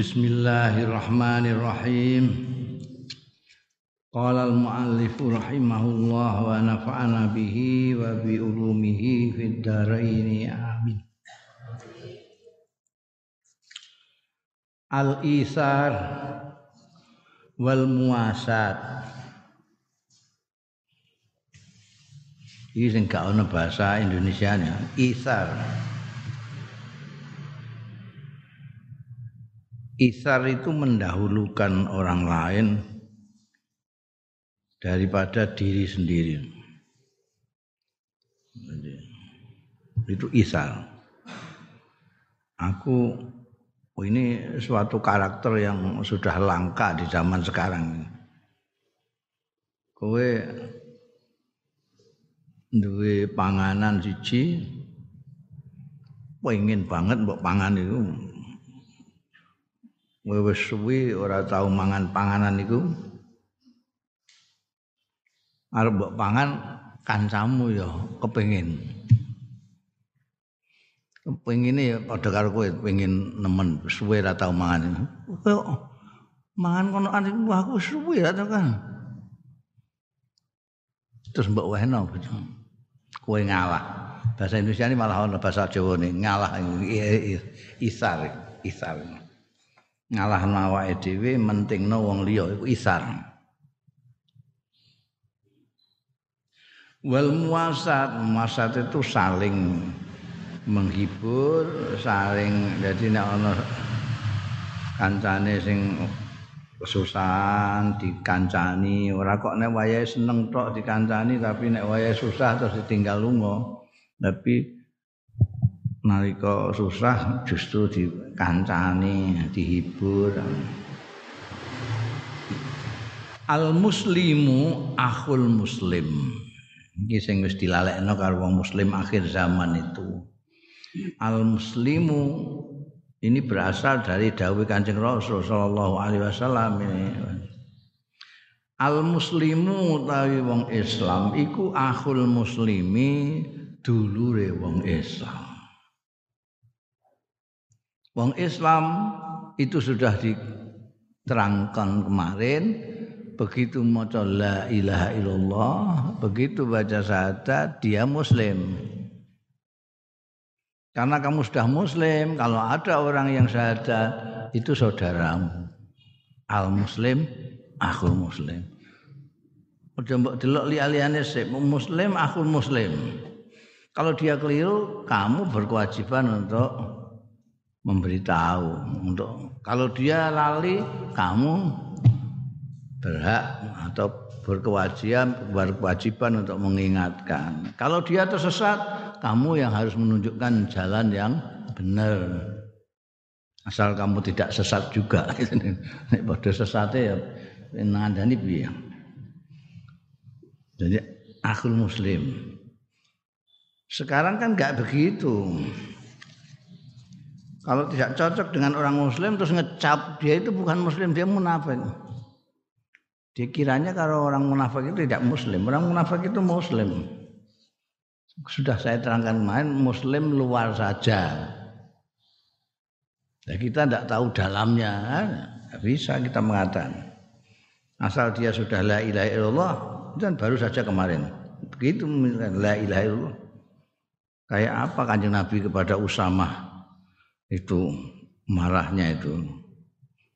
Bismillahirrahmanirrahim. Qala al-muallif rahimahullah wa nafa'ana bihi wa bi ulumihi fid dharain amin. Al-isar wal muasat. Iki sing gak ono bahasa Indonesianya, isar. Isar itu mendahulukan orang lain daripada diri sendiri. Itu isar. Aku oh ini suatu karakter yang sudah langka di zaman sekarang. Kowe duwe panganan siji pengen banget mbok pangan itu wis suwi ora tau mangan panganan iku arep mbok pangan kancamu ya kepengin kepengine ya padha karo kowe pengen nemen suwe ora tau mangan kowe mangan kono anu aku suwe ora tau kan terus mbok wehno kowe ngalah bahasa Indonesia ini malah bahasa Jawa nih ngalah isar isar ngalah awake dhewe mentingno wong liya iku isar. Wal muasat, muasat itu saling menghibur, saling jadi nek ana kancane sing kesusahan dikancani ora kok nek wayahe seneng tok dikancani tapi nek wayahe susah terus ditinggal lunga tapi nalika susah justru dikancani, dihibur. Al muslimu akhul muslim. Iki sing wis dilalekno karo wong muslim akhir zaman itu. Al muslimu ini berasal dari dawuh Kanjeng Rasul sallallahu alaihi wasallam ini. Al muslimu utawi wong Islam iku akhul muslimi dulure wong Islam. Wong Islam itu sudah diterangkan kemarin begitu maca la ilaha illallah begitu baca syahadat dia muslim. Karena kamu sudah muslim kalau ada orang yang syahadat itu saudaramu. Al muslim aku muslim. Udah mbok delok li-liyane muslim aku muslim. Kalau dia keliru kamu berkewajiban untuk memberitahu untuk kalau dia lali kamu berhak atau berkewajiban berkewajiban untuk mengingatkan. Kalau dia tersesat kamu yang harus menunjukkan jalan yang benar. Asal kamu tidak sesat juga. Nek padha sesate ya ngandani piye? Jadi akhul muslim. Sekarang kan nggak begitu kalau tidak cocok dengan orang muslim terus ngecap dia itu bukan muslim, dia munafik. Dia kiranya kalau orang munafik itu tidak muslim, orang munafik itu muslim. Sudah saya terangkan kemarin muslim luar saja. Ya, kita tidak tahu dalamnya, tidak bisa kita mengatakan. Asal dia sudah la ilaha illallah, dan baru saja kemarin. Begitu la ilaha illallah. Kayak apa kanjeng Nabi kepada Usamah itu marahnya itu.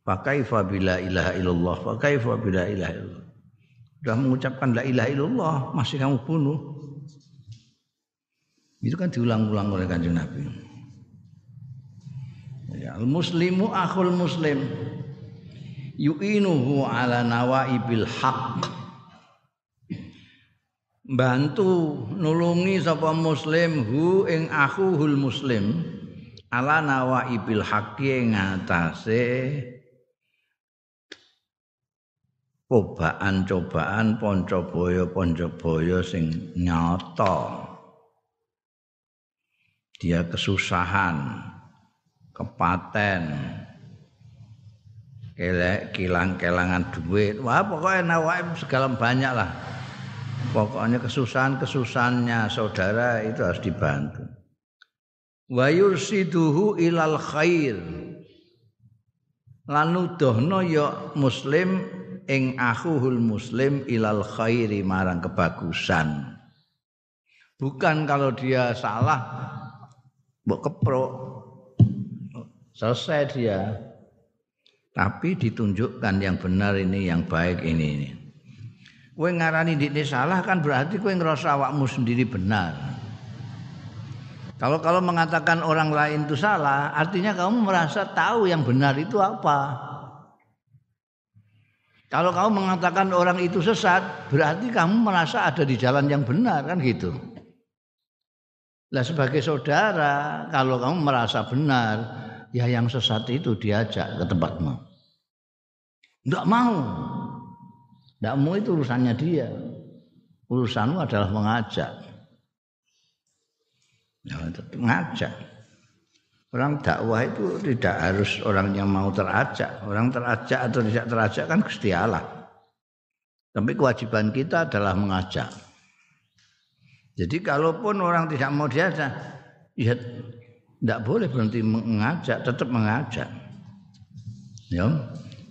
Pakai fabila ilaha illallah pakai fabila ilaha illallah. Sudah mengucapkan la ilaha illallah masih kamu bunuh. Itu kan diulang-ulang oleh kanjeng Nabi. Ya, al muslimu akhul muslim. Yu'inuhu ala nawaibil haq. Bantu nulungi sapa muslim hu ing akhuhul muslim ala nawaibil haqqi ngatasé cobaan-cobaan ponco-boyo-ponco-boyo sing nyata. Dia kesusahan kepaten kelek kilang-kelangan duit. Wah pokoknya nawaib segala banyak lah pokoknya kesusahan-kesusahannya saudara itu harus dibantu wa yursiduhu ilal khair. Lan nuduhno ya muslim ing akhuhul muslim ilal khairi marang kebagusan. Bukan kalau dia salah mbok keprok. Selesai dia. Tapi ditunjukkan yang benar ini yang baik ini ini. Kowe ngarani dikne salah kan berarti kowe ngerasa awakmu sendiri benar kalau kalau mengatakan orang lain itu salah artinya kamu merasa tahu yang benar itu apa kalau kamu mengatakan orang itu sesat, berarti kamu merasa ada di jalan yang benar kan gitu. Nah sebagai saudara, kalau kamu merasa benar, ya yang sesat itu diajak ke tempatmu. Enggak mau. Enggak mau itu urusannya dia. Urusanmu adalah mengajak. Ya, mengajak. Orang dakwah itu tidak harus orang yang mau terajak. Orang terajak atau tidak terajak kan Gusti. Tapi kewajiban kita adalah mengajak. Jadi kalaupun orang tidak mau diajak, ya tidak boleh berhenti mengajak, tetap mengajak. Ya,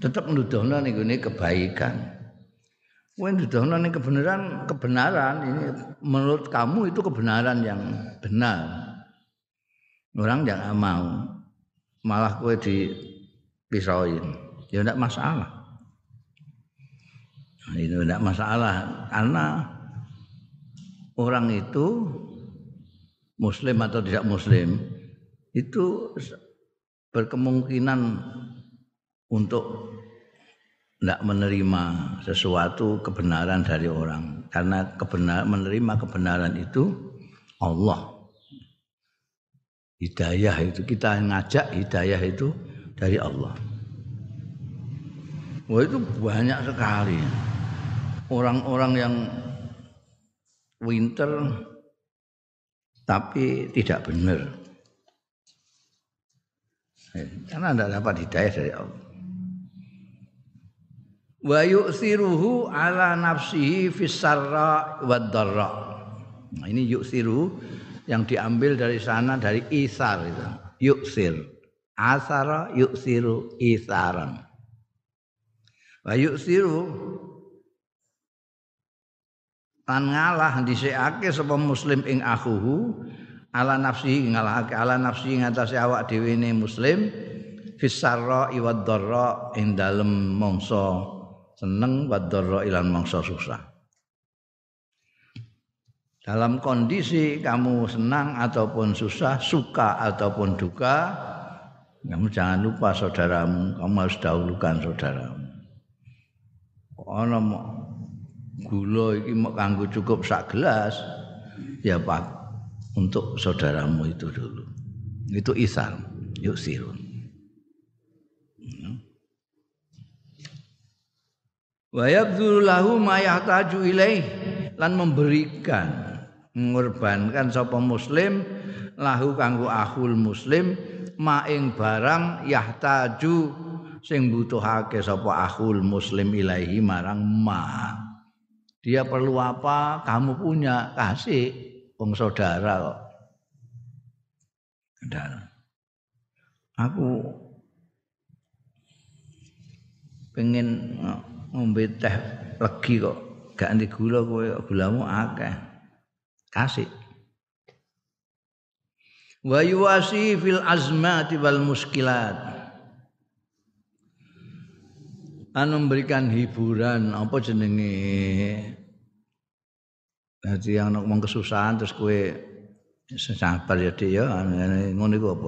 tetap menuduhna ini kebaikan. Kowe nuduhna ini kebenaran, kebenaran ini menurut kamu itu kebenaran yang benar. Orang jangan mau. Malah kue dipisauin. Ya tidak masalah. Nah, itu tidak masalah karena orang itu muslim atau tidak muslim itu berkemungkinan untuk tidak menerima sesuatu kebenaran dari orang karena kebenar menerima kebenaran itu Allah Hidayah itu kita ngajak hidayah itu dari Allah. Wah itu banyak sekali orang-orang yang winter tapi tidak benar. Karena tidak dapat hidayah dari Allah. Wa yu'thiruhu ala nafsihi fis sarra wad Nah, ini yu'thiruhu yang diambil dari sana dari isar itu. Yuksir asara yuksiru isaran wa yuksiru lan ngalah dhisikake sapa muslim ing akhuhu ala nafsi ngalahake ala nafsi ngatasé awak dhewe muslim fisarra iwad dharra ing dalem mangsa seneng wad dharra ilan mangsa susah dalam kondisi kamu senang ataupun susah, suka ataupun duka, kamu jangan lupa saudaramu, kamu harus dahulukan saudaramu. Ana gula iki mau kanggo cukup sak gelas, ya Pak, untuk saudaramu itu dulu. Itu isar, yuk sirun. Wa yabdhulu lahu ma yahtaju ilaih. Lan memberikan ngorbankan sapa muslim lahu kanggo akhul muslim maing barang yahtaju sing butuhake sapa akhul muslim ilahi marang ma. Dia perlu apa? Kamu punya kasih wong saudara kok. Dan aku pengen ngombe teh legi kok. Gak anti gula kowe gulamu akeh. Kasih. Wa yuwasi fil azmati wal muskilat. Anu memberikan hiburan apa jenenge? Jadi yang ngomong kesusahan terus kue sabar ya dia ya. Ngono iku apa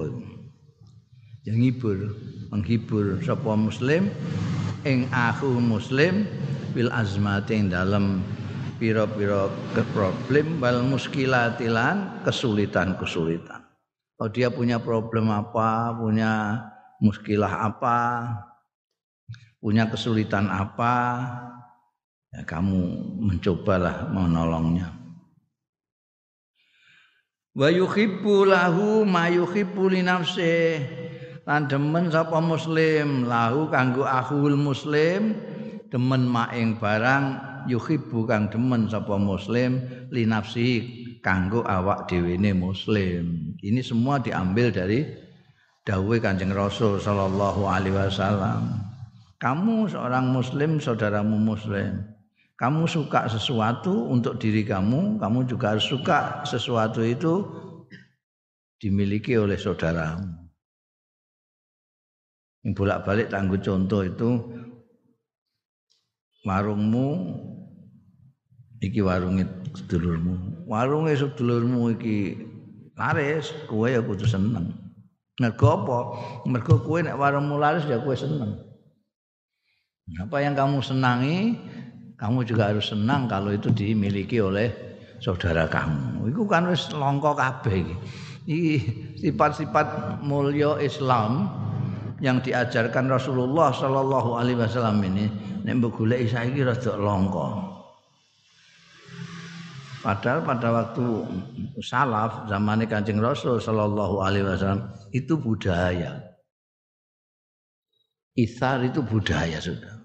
yang ngibur menghibur sapa muslim ing aku muslim bil azmati ing dalam piro-piro problem wal muskilatilan kesulitan-kesulitan. Kalau dia punya problem apa, punya muskilah apa, punya kesulitan apa, ya kamu mencobalah menolongnya. Wa yuhibbu lahu ma yuhibbu li nafsi. Lan demen sapa muslim? Lahu kanggo akhul muslim. Demen maing barang yuhibbu kang demen sapa muslim. Li nafsi kanggo awak dhewene muslim. Ini semua diambil dari dawuhe Kanjeng Rasul sallallahu alaihi wasallam. Kamu seorang muslim saudaramu muslim. Kamu suka sesuatu untuk diri kamu kamu juga harus suka sesuatu itu dimiliki oleh saudaramu yang bolak-balik tangguh contoh itu warungmu iki warunge sedulurmu. Warunge sedulurmu iki laris kowe ya kudu seneng. Mergo apa? Mergo kowe nek warungmu laris ya kowe seneng. Apa yang kamu senangi kamu juga harus senang kalau itu dimiliki oleh saudara kamu. Itu kan wis longko kabeh iki. Sifat-sifat mulia Islam yang diajarkan Rasulullah Shallallahu Alaihi Wasallam ini nek golek saiki rada longko Padahal pada waktu salaf zaman Kanjeng Rasul sallallahu alaihi wasallam itu budaya. Isar itu budaya sudah.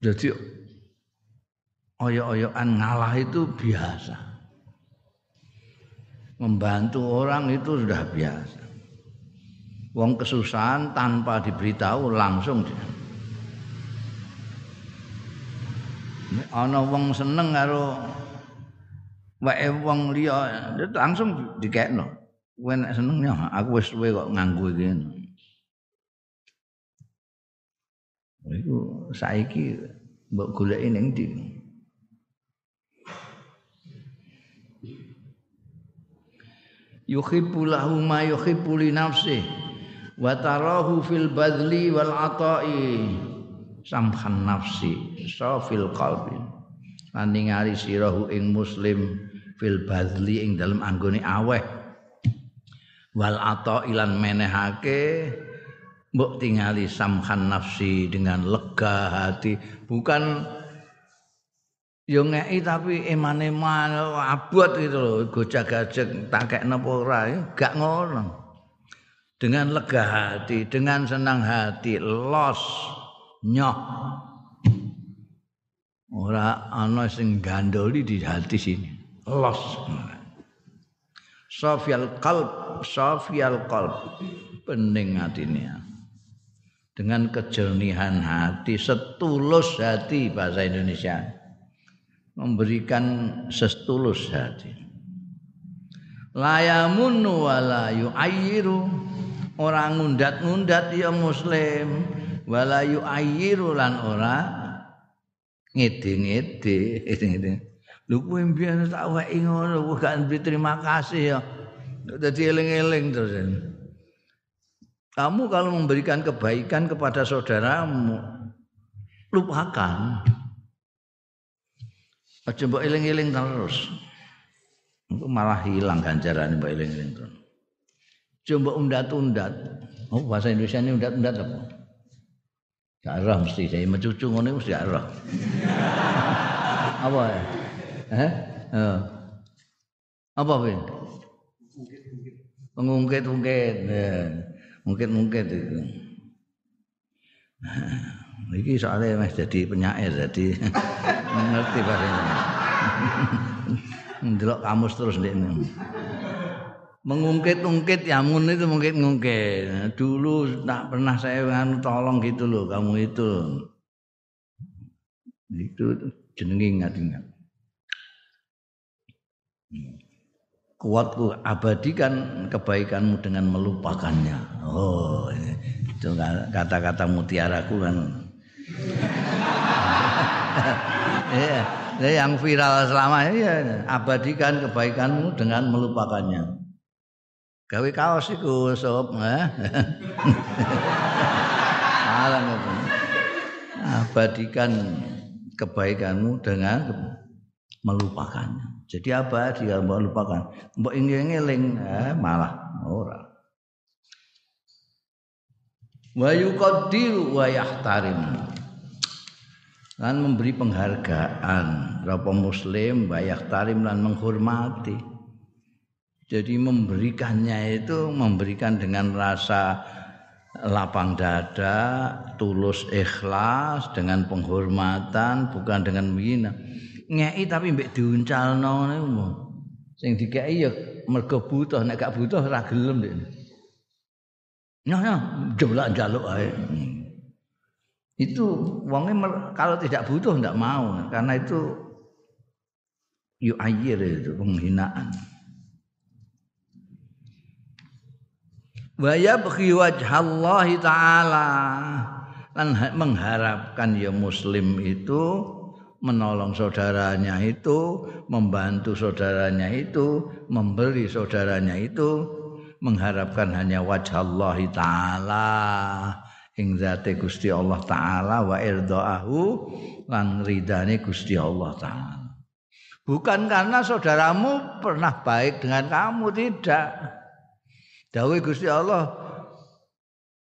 Jadi oyok-oyokan ngalah itu biasa. Membantu orang itu sudah biasa. Wong kesusahan tanpa diberitahu langsung. Ana wong seneng karo wae wong liya langsung dikekno. Kowe nek seneng ya aku wis suwe kok nganggo iki. Iku saiki mbok goleki ning ndi yuhibbu lahu ma yuhibbu li nafsi wa tarahu fil badli wal ata'i. Samhan nafsi safil qalbi. Lan ningali sirahu ing muslim fil badli ing dalam anggone aweh. Wal ato ilan menehake mbok tingali samhan nafsi dengan lega hati. Bukan yo ngeki tapi eman-eman abot itu loh gojag-gajeg tak kek napa ora gak ngono dengan lega hati dengan senang hati los nyoh. Ora ana sing gandoli di hati sini. Los. Sofial qalb Sofial qalb pening hatinya dengan kejernihan hati setulus hati bahasa Indonesia. Memberikan setulus hati. Layamun wala yu'ayyiru orang ngundat-ngundat ya muslim wala yu'ayyiru lan ora ngede-ngede ngede Lho kowe mbiyen tak wae ngono gak terima kasih ya. Dadi eling-eling terus. Kamu kalau memberikan kebaikan kepada saudaramu lupakan. Aja mbok eling-eling terus. Malah hilang ganjaran mbok eling-eling terus. Coba undat-undat. Oh, bahasa Indonesia ini undat-undat apa? Gak mesti saya mencucu ngono mesti gak apa ya? Eh? Oh. Apa Win? Pengungkit-ungkit. Mungkin-mungkit itu. Nah, iki soalnya mas jadi penyair jadi ngerti bahasa ini. Ndelok kamus terus ndekne. Mengungkit-ungkit ya mun itu mungkin ngungkit. Dulu tak pernah saya nganu tolong gitu loh kamu itu. Itu jenenge ingat-ingat. kuatku abadikan kebaikanmu dengan melupakannya. Oh, itu kata-kata mutiaraku kan. Iya, yang viral selama ini ya, abadikan kebaikanmu dengan melupakannya. Gawe kaos iku sob, eh. Abadikan kebaikanmu dengan melupakannya. Jadi apa dia mau lupakan? Mbok ingin eh, malah ora. Wa yuqaddiru wa yahtarim. Lan memberi penghargaan berapa muslim wa yahtarim lan menghormati. Jadi memberikannya itu memberikan dengan rasa lapang dada, tulus ikhlas dengan penghormatan bukan dengan menghina ngeki tapi mbek diuncalno niku sing dikeki ya mergo butuh nek gak butuh ora gelem ndek Nah, nah jaluk ae. Itu wongnya kalau tidak butuh tidak mau karena itu yu ayir itu penghinaan. Wa yabghi wajhallahi ta'ala dan mengharapkan ya muslim itu menolong saudaranya itu, membantu saudaranya itu, memberi saudaranya itu, mengharapkan hanya wajah Allah taala ing zate Gusti Allah taala wa irdaahu lan ridane Gusti Allah taala. Bukan karena saudaramu pernah baik dengan kamu tidak. Dawe Gusti Allah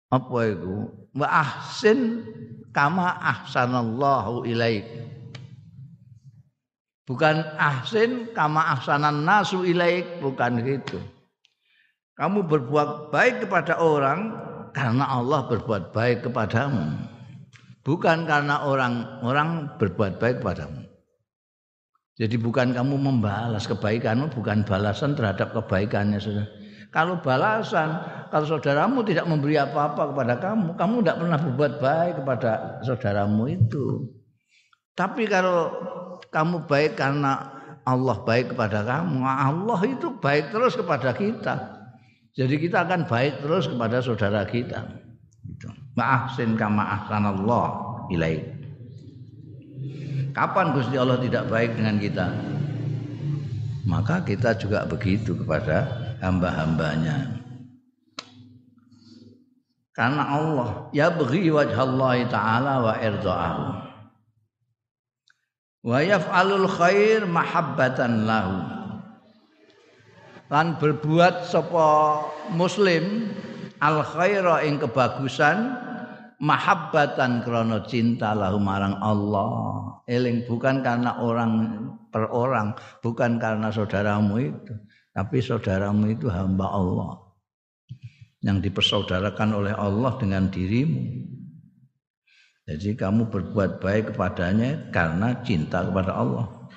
apa itu? Wa ahsin kama ahsanallahu ilaik. Bukan ahsin kama ahsanan nasu ilaik, bukan gitu. Kamu berbuat baik kepada orang karena Allah berbuat baik kepadamu. Bukan karena orang-orang berbuat baik kepadamu. Jadi bukan kamu membalas kebaikanmu, bukan balasan terhadap kebaikannya sudah. Kalau balasan, kalau saudaramu tidak memberi apa-apa kepada kamu, kamu tidak pernah berbuat baik kepada saudaramu itu. Tapi kalau kamu baik karena Allah baik kepada kamu, Allah itu baik terus kepada kita. Jadi kita akan baik terus kepada saudara kita. Gitu. Ma'ahsin kama ahsanallah ilaih. Kapan Gusti Allah tidak baik dengan kita? Maka kita juga begitu kepada hamba-hambanya. Karena Allah ya bagi wajah Allah taala wa irdaahu. Wa yaf'alul khair mahabbatan lahu. Lan berbuat sapa muslim al khaira ing kebagusan mahabbatan krana cinta lahu marang Allah. Eling bukan karena orang per orang, bukan karena saudaramu itu. Tapi saudaramu itu hamba Allah yang dipersaudarakan oleh Allah dengan dirimu. Jadi kamu berbuat baik kepadanya karena cinta kepada Allah.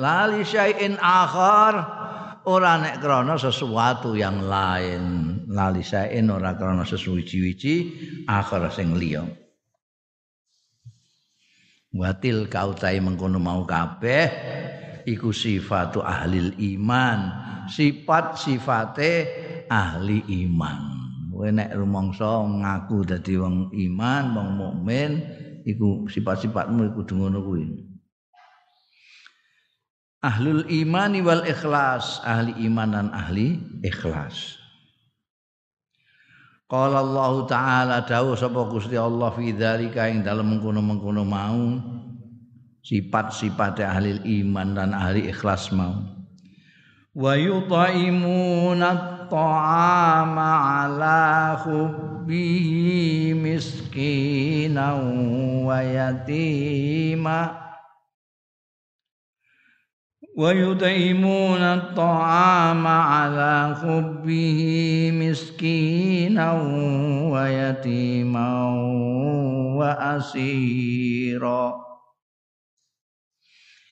Lali syai'in akhar ora nek krana sesuatu yang lain. Lali syai'in ora krana sesuci-wici akhar sing liya. Watil kautai mengkono mau kabeh iku sifatu ahli iman sifat sifate ahli iman. Kowe nek rumangsa ngaku dadi wong iman, wong mukmin, iku sifat-sifatmu iku ngono kuwi. Ahlul imani wal ikhlas, ahli iman dan ahli ikhlas. Qala Allah taala dawuh sapa Gusti Allah fi dzalika ing dalem mengkono-mengkono mau sifat-sifat ahli iman dan ahli ikhlas mau. ويطعمون الطعام على حبه مسكينا ويتيما ويطعمون الطعام على حبه مسكينا ويتيما وأسيرا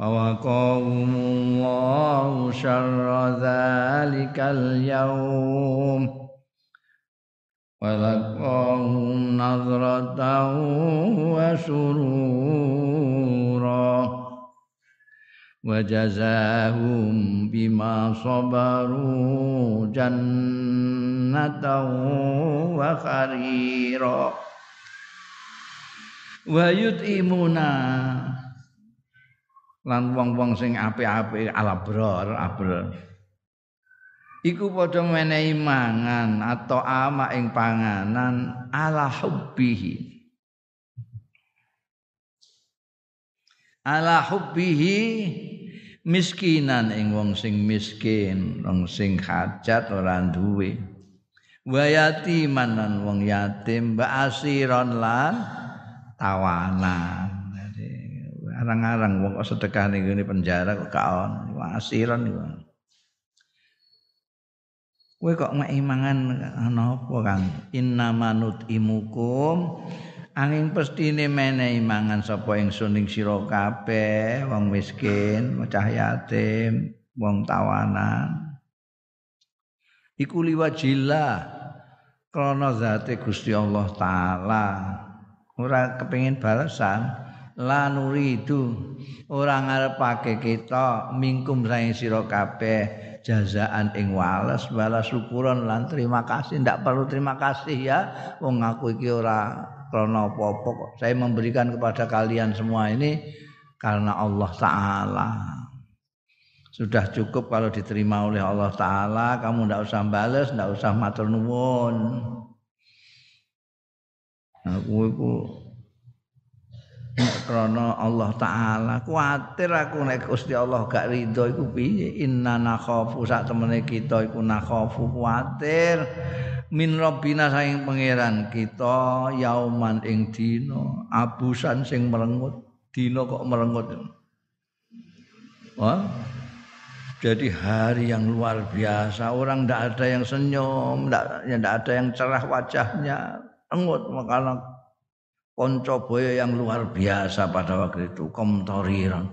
ووقاهم الله شر ذلك اليوم. ولقاهم نظرة وسرورا وجزاهم بما صبروا جنة وخريرا. ويطعمون lan wong-wong sing apik-apik alabrar abrar iku padha menehi mangan atau ama ing panganan ala hubbihi. Ala hubbihi miskinan ing wong sing miskin wong sing hajat ora duwe. Wa yatiman lan wong yatim mbak asiron lan tawanan. Arang-arang wong kok sedekah ning penjara kok kaon asiran iku. Kowe kok mek imangan ana apa Kang? Innamanut imukum angin pestine menehi mangan sapa ingsun ing sira kabeh wong miskin, cah yatim, wong tawanan. Iku liwajillah krana zate Gusti Allah taala. Ora kepengin balasan, la nuridu ora ngarepake kita mingkum saing sira kabeh jazaan ing wales balas syukuran lan terima kasih. Ndak perlu terima kasih ya. Wong aku iki ora krana apa-apa saya memberikan kepada kalian semua ini karena Allah taala. Sudah cukup kalau diterima oleh Allah taala. Kamu ndak usah bales ndak usah matur nuwun. Aku iku krana Allah taala kuatir aku nek Gusti Allah gak ridho iku piye? Inna nakhafu sak temene kita iku nakhafu kuatir. Min rabbina saing pangeran kita yauman ing dina abusan sing merengut. Dina kok merengut? Wah. Jadi hari yang luar biasa orang ndak ada yang senyum ndak ya ada yang cerah wajahnya engut makanya konco boyo yang luar biasa pada waktu itu komtoriran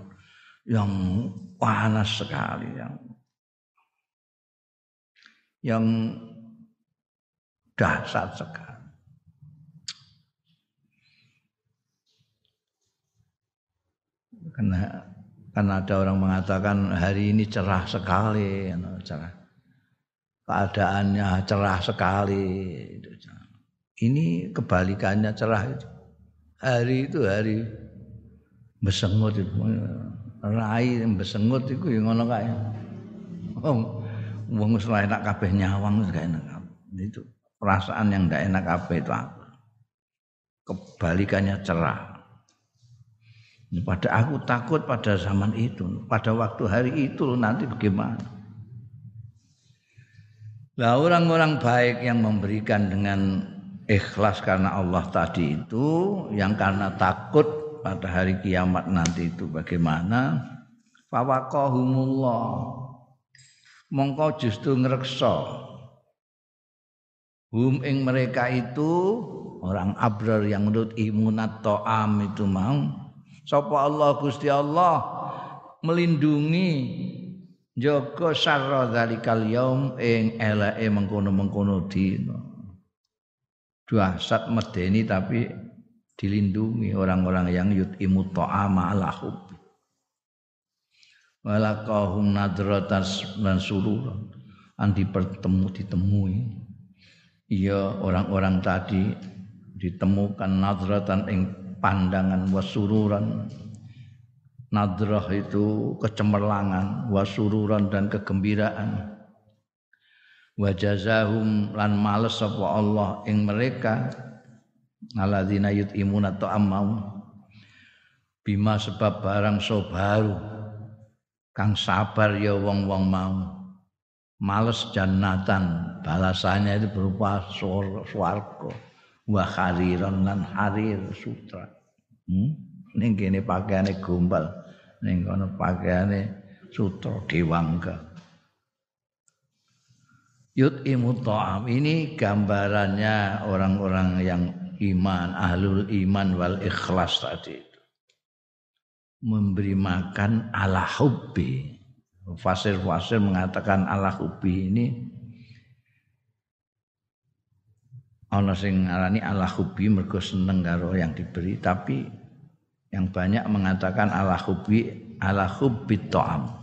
yang panas sekali yang yang dahsyat sekali. Karena karena ada orang mengatakan hari ini cerah sekali, cerah. Keadaannya cerah sekali. Ini kebalikannya cerah itu hari itu hari. Besengut itu. Rai besengut itu yang ngono kae wong wong wis enak kabeh nyawang gak enak itu perasaan yang tidak enak kabeh itu apa kebalikannya cerah. Pada aku takut pada zaman itu. Pada waktu hari itu nanti bagaimana? Lah orang-orang baik yang memberikan dengan ikhlas karena Allah tadi itu yang karena takut pada hari kiamat nanti itu bagaimana? Fawaqahumullah. Mongko justru ngreksa. Hum ing mereka itu orang abrar yang menurut imunat to'am itu mau. Sapa Allah Gusti Allah melindungi jaga sarra zalikal yaum ing eleke mengkono-mengkono dina dahsyat medeni tapi dilindungi orang-orang yang yutimu ta'ama ala hubbi walakahum nadratas dan sururan an dipertemu ditemui. Iya orang-orang tadi ditemukan nadratan ing pandangan wasururan nadrah itu kecemerlangan wasururan dan kegembiraan wajazahum lan males sapa Allah ing mereka. Alladzina yutimuna ta'amau bima sebab barang sobaru kang sabar ya wong-wong mau. Males jannatan. Balasannya itu berupa swarga wa hariran lan harir sutra. Hmm? ning kene pakaiane gombal. Ning kono pakaiane sutra dewangga Yud ta'am ini gambarannya orang-orang yang iman, ahlul iman wal ikhlas tadi itu. Memberi makan ala hubbi. Fasir-fasir mengatakan ala hubbi ini ana sing ngarani ala hubbi mergo seneng karo yang diberi tapi yang banyak mengatakan ala hubbi ala hubbi ta'am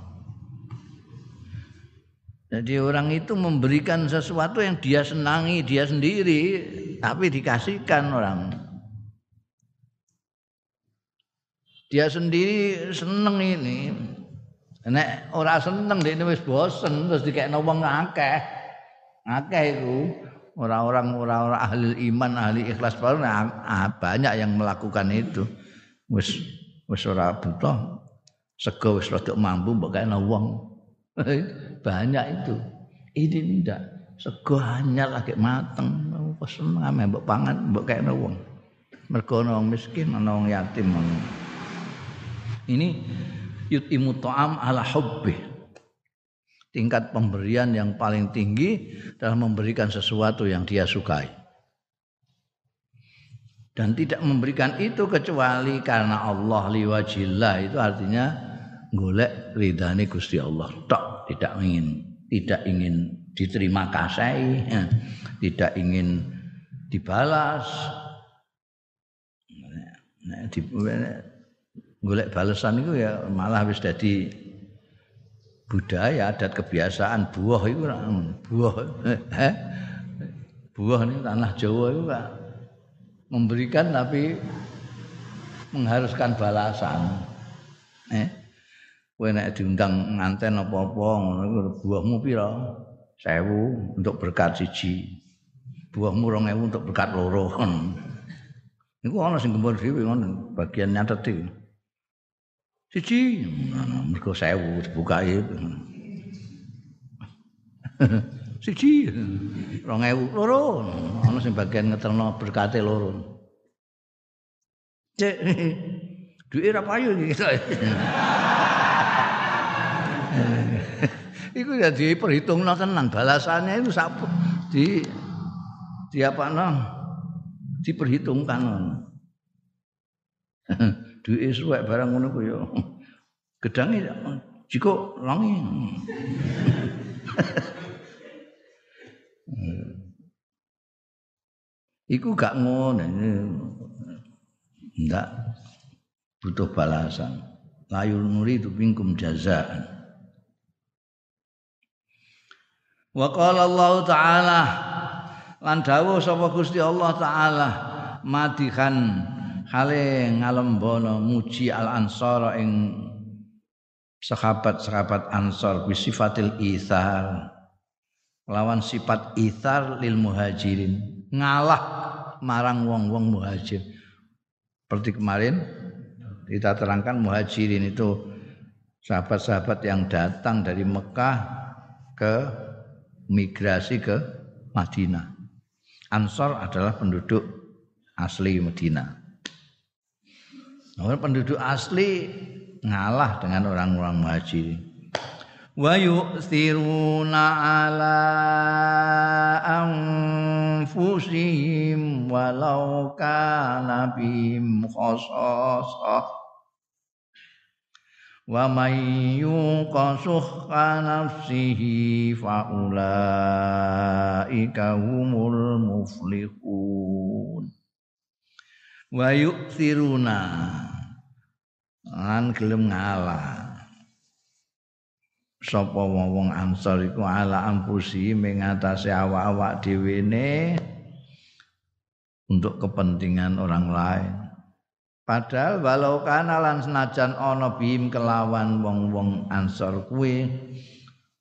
jadi orang itu memberikan sesuatu yang dia senangi dia sendiri, tapi dikasihkan orang. Dia sendiri seneng ini. Nek ora seneng dia wis bosen terus dikekno wong akeh. Akeh itu orang-orang orang-orang ahli iman, ahli ikhlas baru nah, banyak yang melakukan itu. Wis wis ora butuh sego wis rada mampu mbok kekno wong. Banyak itu. Ini tidak. Sego hanya lagi mateng. Seneng ame mbok pangan mbok kene wong. mergo ana miskin ana wong yatim ini yutimu ta'am ala hubbi tingkat pemberian yang paling tinggi dalam memberikan sesuatu yang dia sukai dan tidak memberikan itu kecuali karena Allah liwajillah itu artinya golek ridhani Gusti Allah tok tidak ingin tidak ingin diterima kasih tidak ingin dibalas. Nah, di, golek balasan itu ya malah wis dadi budaya adat kebiasaan. Buah itu buah eh, buah ini tanah Jawa itu Pak memberikan tapi mengharuskan balasan. Eh, kowe nek diundang nganten apa-apa ngono buahmu pira? 1000 untuk berkat siji. Buahmu 2000 untuk berkat loro. Iku ana sing gembur dhewe ngono, bagian nyatet iki. Siji, mergo 1000 dibukai. siji 2000 loro ana sing bagian ngeterno berkate loro cek duwe ra payu iki iku ya diperhitungno tenan balasannya itu sak di di apa no? Diperhitungkan duwe suwek barang ngono ku yo gedange jiko longi. Iku gak ngono ndak butuh balasan. Layul itu bingkum jazaan. Wa qala Allah taala lan dawuh sapa Gusti Allah taala madihan hale ngalembono muji al ansar ing sahabat-sahabat ansar bisifatil ithar lawan sifat ithar lil muhajirin ngalah marang wong-wong muhajir. Seperti kemarin kita terangkan muhajirin itu sahabat-sahabat yang datang dari Mekah ke migrasi ke Madinah. Ansor adalah penduduk asli Madinah. Nah, penduduk asli ngalah dengan orang-orang muhajirin wa yu'thiruna ala anfusihim walau kana bihim khasasah wa may yuqa nafsihi fa ulaika humul muflihun wa yu'thiruna lan gelem ngalah sapa wong Ansor iku ala ampusi mengatasi awak-awak dhewe untuk kepentingan orang lain. Padahal walau kana lan senajan ana bim kelawan wong-wong Ansor kuwi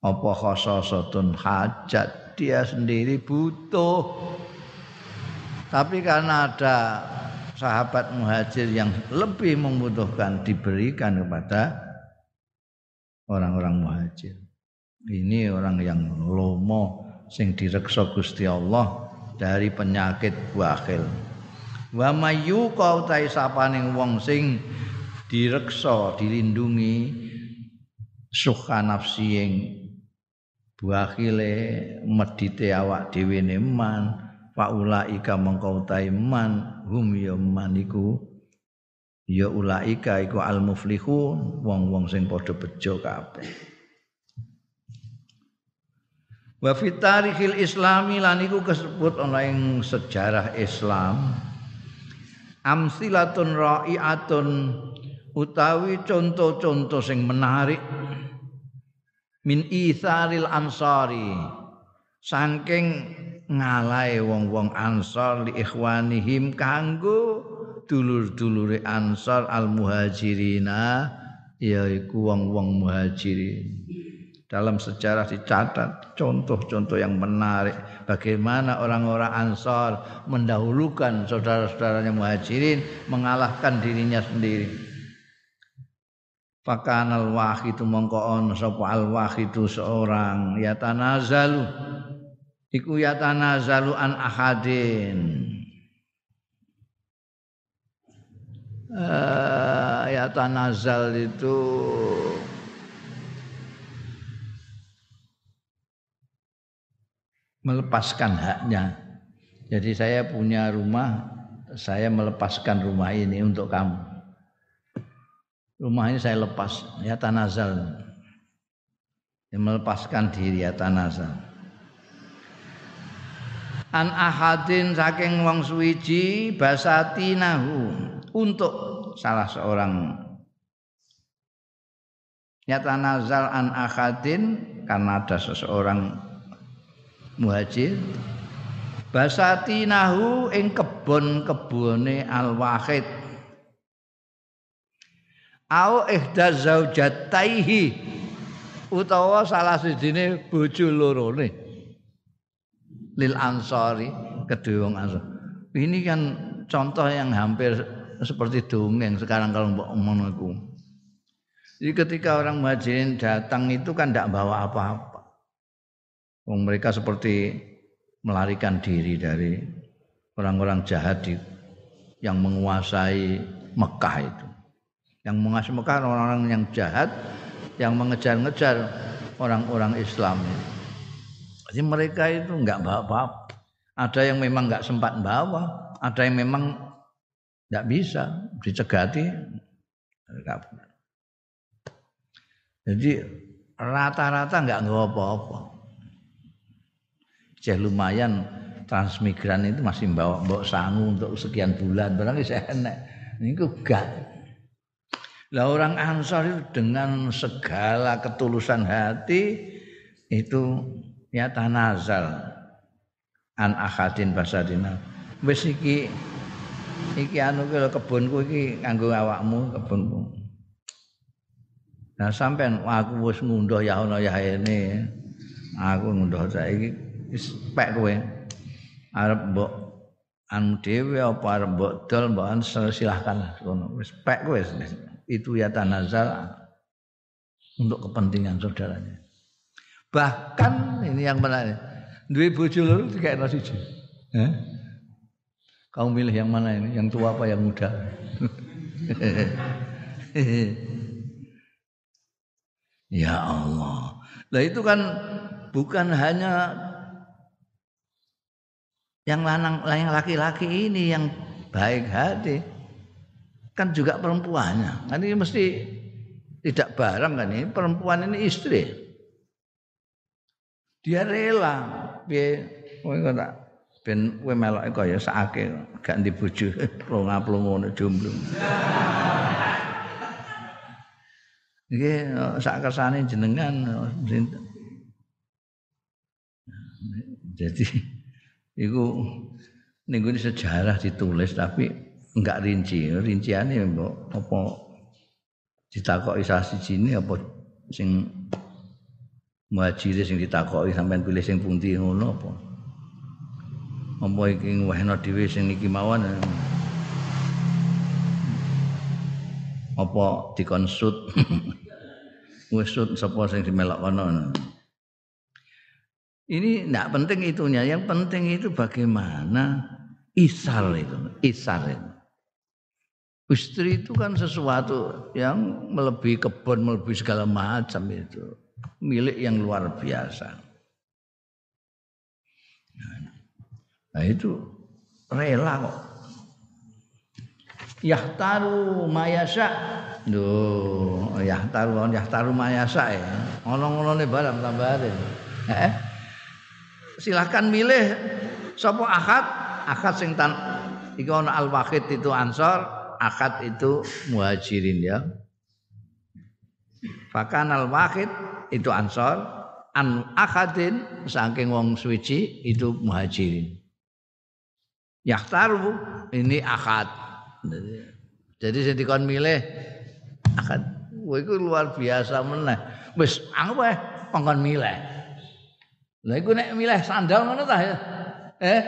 apa khososatun hajat dia sendiri butuh. Tapi karena ada sahabat muhajir yang lebih membutuhkan diberikan kepada orang-orang muhajir. Ini orang yang lomo sing direksa Gusti Allah dari penyakit bakhil. Wa mayu kau tai sapaning wong sing direksa dilindungi suka nafsi yang bakhile medite awak dhewe man faulaika mengkau man hum ya maniku ya ulaika iku al muflihun wong-wong sing padha bejo kabeh. Wa fi tarikhil islami lan iku kesebut ana ing sejarah Islam amsilatun ra'iatun utawi contoh-contoh sing menarik min itharil ansari saking ngalai wong-wong ansar li ikhwanihim kanggo dulur-dulure Ansar al Muhajirina yaiku wong-wong Muhajirin. Dalam sejarah dicatat contoh-contoh yang menarik bagaimana orang-orang Ansar mendahulukan saudara-saudaranya Muhajirin mengalahkan dirinya sendiri. Fakan al wahidu mongko on sapa al wahidu seorang. Yatanazalu. Iku yatanazalu an ahadin. Uh, ya tanazal itu melepaskan haknya. Jadi saya punya rumah, saya melepaskan rumah ini untuk kamu. Rumah ini saya lepas, ya tanazal. Ya, melepaskan diri ya tanazal. An ahadin saking wong suwiji basatinahu untuk salah seorang nyata nazal an ahadin karena ada seseorang muhajir. Basatinahu ing kebon-kebone al-wahid. Au ihda zaujataihi utawa salah sijine bojo lorone. Lil ansari kedua wong ini kan contoh yang hampir seperti dongeng sekarang kalau mbok ngomong Jadi ketika orang muhajirin datang itu kan tidak bawa apa-apa. Mereka seperti melarikan diri dari orang-orang jahat di, yang menguasai Mekah itu. Yang menguasai Mekah orang-orang yang jahat yang mengejar-ngejar orang-orang Islam. Jadi mereka itu enggak bawa apa-apa. Ada yang memang enggak sempat bawa, ada yang memang enggak bisa dicegati. Jadi rata-rata enggak nggak apa-apa ceh lumayan transmigran itu masih bawa bawa sangu untuk sekian bulan. Barang saya enak ini gak. Lah orang ansor itu dengan segala ketulusan hati itu ya tanazal. An akadin basadina. Wis iki iki anu kebunku iki nganggo awakmu kebunku. Nah sampean aku wis ngunduh ya ono ya ini. Aku ngunduh saiki wis pek kowe. Arep mbok anu dhewe apa arep mbok dol mbok silahkan. Ngono. Wis pek kowe. Itu ya tanazal untuk kepentingan saudaranya. Bahkan ini yang menarik. Duwe bojo loro dikekno siji. Eh? kamu milih yang mana ini? Yang tua apa yang muda? Ya Allah. Lah itu kan bukan hanya yang lanang yang laki-laki ini yang baik hati. Kan juga perempuannya. Kan ini mesti tidak bareng kan ini. Perempuan ini istri. Dia rela. Piye kowe kok ben kowe meloke kaya sakake. Gak ndi bojo. Plonga ngono jomblo. Nggih sak kersane jenengan jadi Iku ning sejarah ditulis tapi enggak rinci. Rinciane mbok apa ditakoki sasi sini apa sing muhajir sing ditakoki sampean pilih sing pundi ngono apa. Apa iki ngwehno dhewe sing iki mawon apa dikonsut ngusut sapa sing dimelok kono. Ini tidak penting itunya, yang penting itu bagaimana isar itu, isar itu. Istri itu kan sesuatu yang melebihi kebun, melebihi segala macam itu. Milik yang luar biasa. Nah itu rela kok. Yahtaru mayasa. Duh, yahtaru yahtaru mayasa ya. Ono-ono barang tambahan. Eh? Silahkan milih. Sapa akad? Akad sing tan iki ana al wahid itu ansor akad itu muhajirin ya. Fakan al wahid itu ansor an akadin saking wong suci itu muhajirin. Yahtaru ini akad. Jadi saya dikon milih akad Wah, itu luar biasa meneh. Wis, anggap pangkon milih. Lah iku nek milih sandal ngono ta ya. Eh?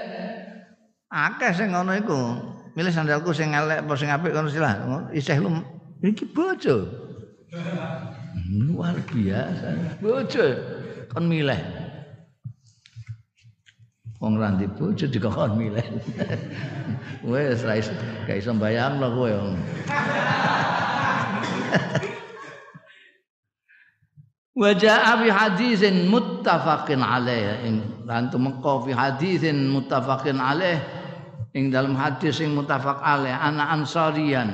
Akeh sing ngono iku. Milih sandalku sing elek apa sing apik ngono silah. Isih lu iki bojo. Luar biasa. Bojo kon milih. Wong ra ndek bojo dikon milih. Wes ra iso gak iso bayangno kowe. Wa jaa fi hadisin muttafaqin alaih lan tumeka fi hadisin muttafaqin alaih ing dalam hadis sing muttafaq alaih ana ansarian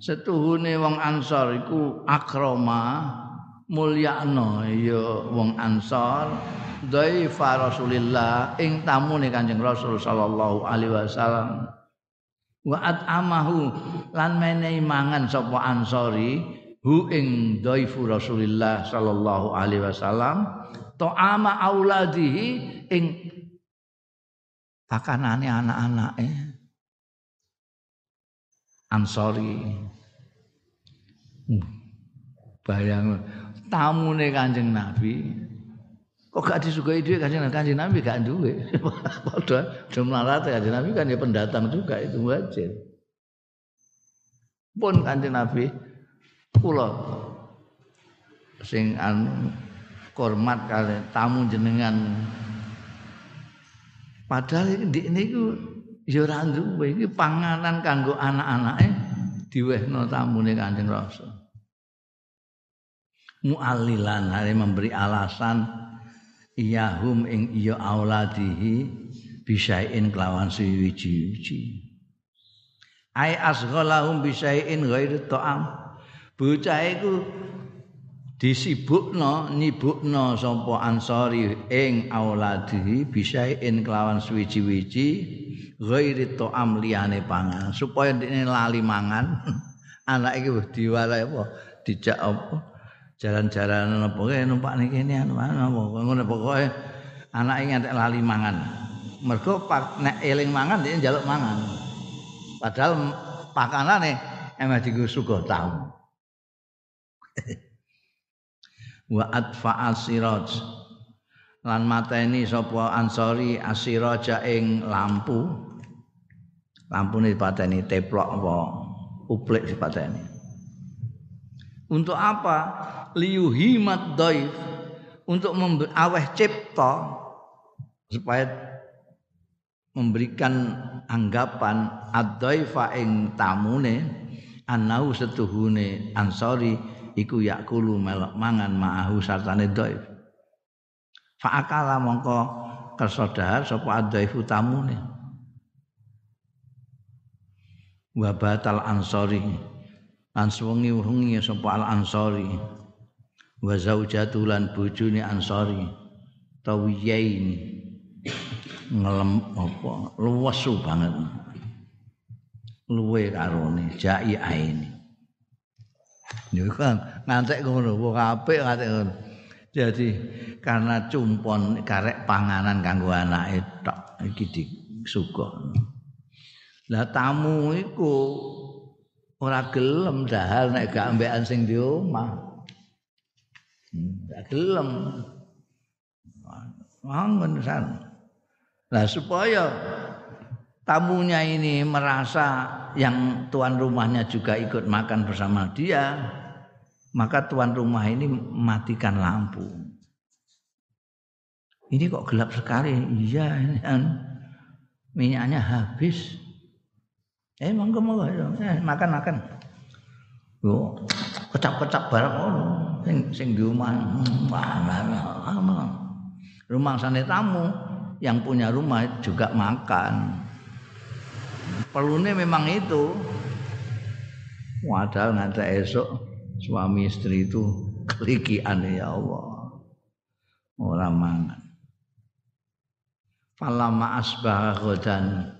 setuhune wong ansor iku akrama mulyakno ya wong ansor dhaifa Rasulillah ing tamune Kanjeng Rasul sallallahu alaihi wasallam. Wa at'amahu lan menehi mangan sapa ansori hu ing dhaifu Rasulillah sallallahu alaihi wasallam ta'ama auladihi ing pakanane anak-anake. Ansori hmm. bayang. Tamune Kanjeng Nabi. Kok gak disukai duit kanjeng kanjeng Nabi gak duwe. Padha jumlahat kanjeng Nabi kan ya pendatang juga itu wajar pun kanjeng Nabi kula sing anu hormat kali tamu jenengan. Padahal ini niku ya ora duwe iki panganan kanggo anak-anake diwehno tamune Kanjeng Rasul. Mu'allilan hari memberi alasan iyahum ing iya auladihi bisain kelawan suwiji-wiji ai asghalahum bisain ghairi ta'am bocah iku disibukno nyibukno sapa ansori ing auladihi bisain kelawan suwiji-wiji ghairi ta'am liyane pangan supaya dene lali mangan anak iki diwalahi apa dijak apa jalan-jalan apa kae numpak ning kene anu apa ngono pokoke anake ngantek lali mangan. Mergo nek eling mangan dia njaluk mangan. Padahal pakanane emang digo sugo tau. Wa atfa asiraj lan mateni sapa ansori asiraja ing lampu. Lampune dipateni teplok apa uplik dipateni. Untuk apa? liyuhimat daif untuk aweh cipta supaya memberikan anggapan ad-daifa ing tamune anau setuhune ansori iku yakulu melok mangan ma'ahu sartane daif fa akala mongko kersa dahar sapa tamune. Wa batal ansori. Lan suwengi-wengi sapa al ansori. Wa zaujatu lan bojone ansori. Tawiyain. Ngelem apa? Luwesu banget. Luwe karone jai aini yo kan ngantek ngono wong apik ngantek ngono jadi karena cumpon karek panganan kanggo anake tok iki disuguh lah tamu iku ora gelem dahal nek gak ambekan sing di omah Enggak gelem. Mangun san. Nah supaya tamunya ini merasa yang tuan rumahnya juga ikut makan bersama dia, maka tuan rumah ini matikan lampu. Ini kok gelap sekali? Iya, ini kan minyaknya habis. Eh, monggo monggo, eh, makan makan. Yo, kecap-kecap barang ngono sing sing di rumah. Rumah sana tamu yang punya rumah juga makan. Perlunya memang itu. Padahal ngantek esok suami istri itu kelikian ya Allah. Orang mangan. Falama asbah godan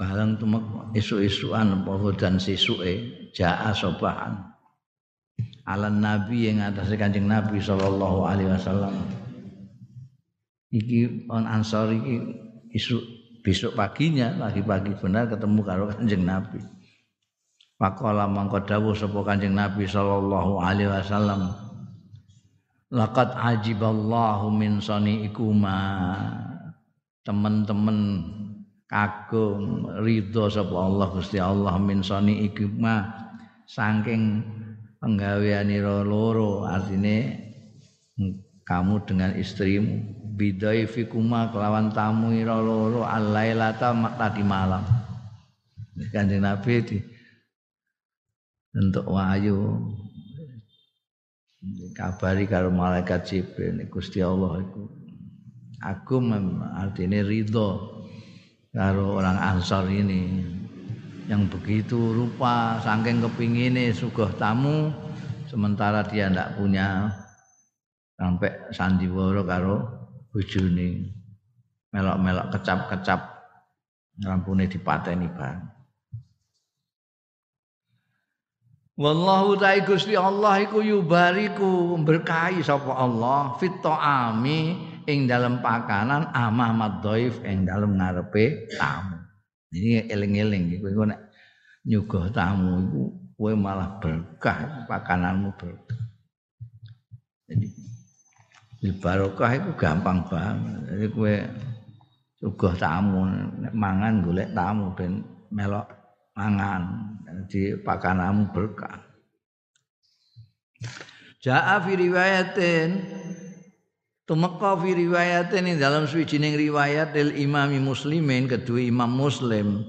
bareng tumek isu-isuan apa godan sisuke jaa sobahan ala nabi yang atas kanjeng nabi sallallahu alaihi wasallam iki on ansor iki isu besok paginya pagi-pagi benar ketemu karo kanjeng nabi. Pakola mangko dawuh sapa kanjeng nabi sallallahu alaihi wasallam. Laqad ajiballahu min ikuma teman-teman kagum ridho sapa Allah Gusti Allah min ikuma saking penggaweanira loro artine kamu dengan istrimu bidai fikuma kelawan tamu ira loro alailata tadi malam. Kanjeng Nabi di untuk wahyu. Kabari karo malaikat Jibril Gusti Allah iku. Aku artinya ridho karo orang Ansor ini. Yang begitu rupa saking kepingine sugih tamu sementara dia ndak punya sampai sandiwara karo bojone melok-melok kecap-kecap rampune dipateni bang Wallahu ta'i Gusti Allah iku yubariku berkahi sapa Allah fit ta'ami ing dalam pakanan amah madhaif ing dalam ngarepe tamu. Ini eling-eling iku nek nyuguh tamu iku kowe malah berkah pakananmu berkah. Jadi bil barokah itu gampang banget. Jadi kowe nyuguh tamu mangan golek tamu ben melok mangan di pakanamu berkah. Ja'a fi riwayatin Tumeka fi riwayatin dalam suwijining riwayat del imami muslimin kedua imam muslim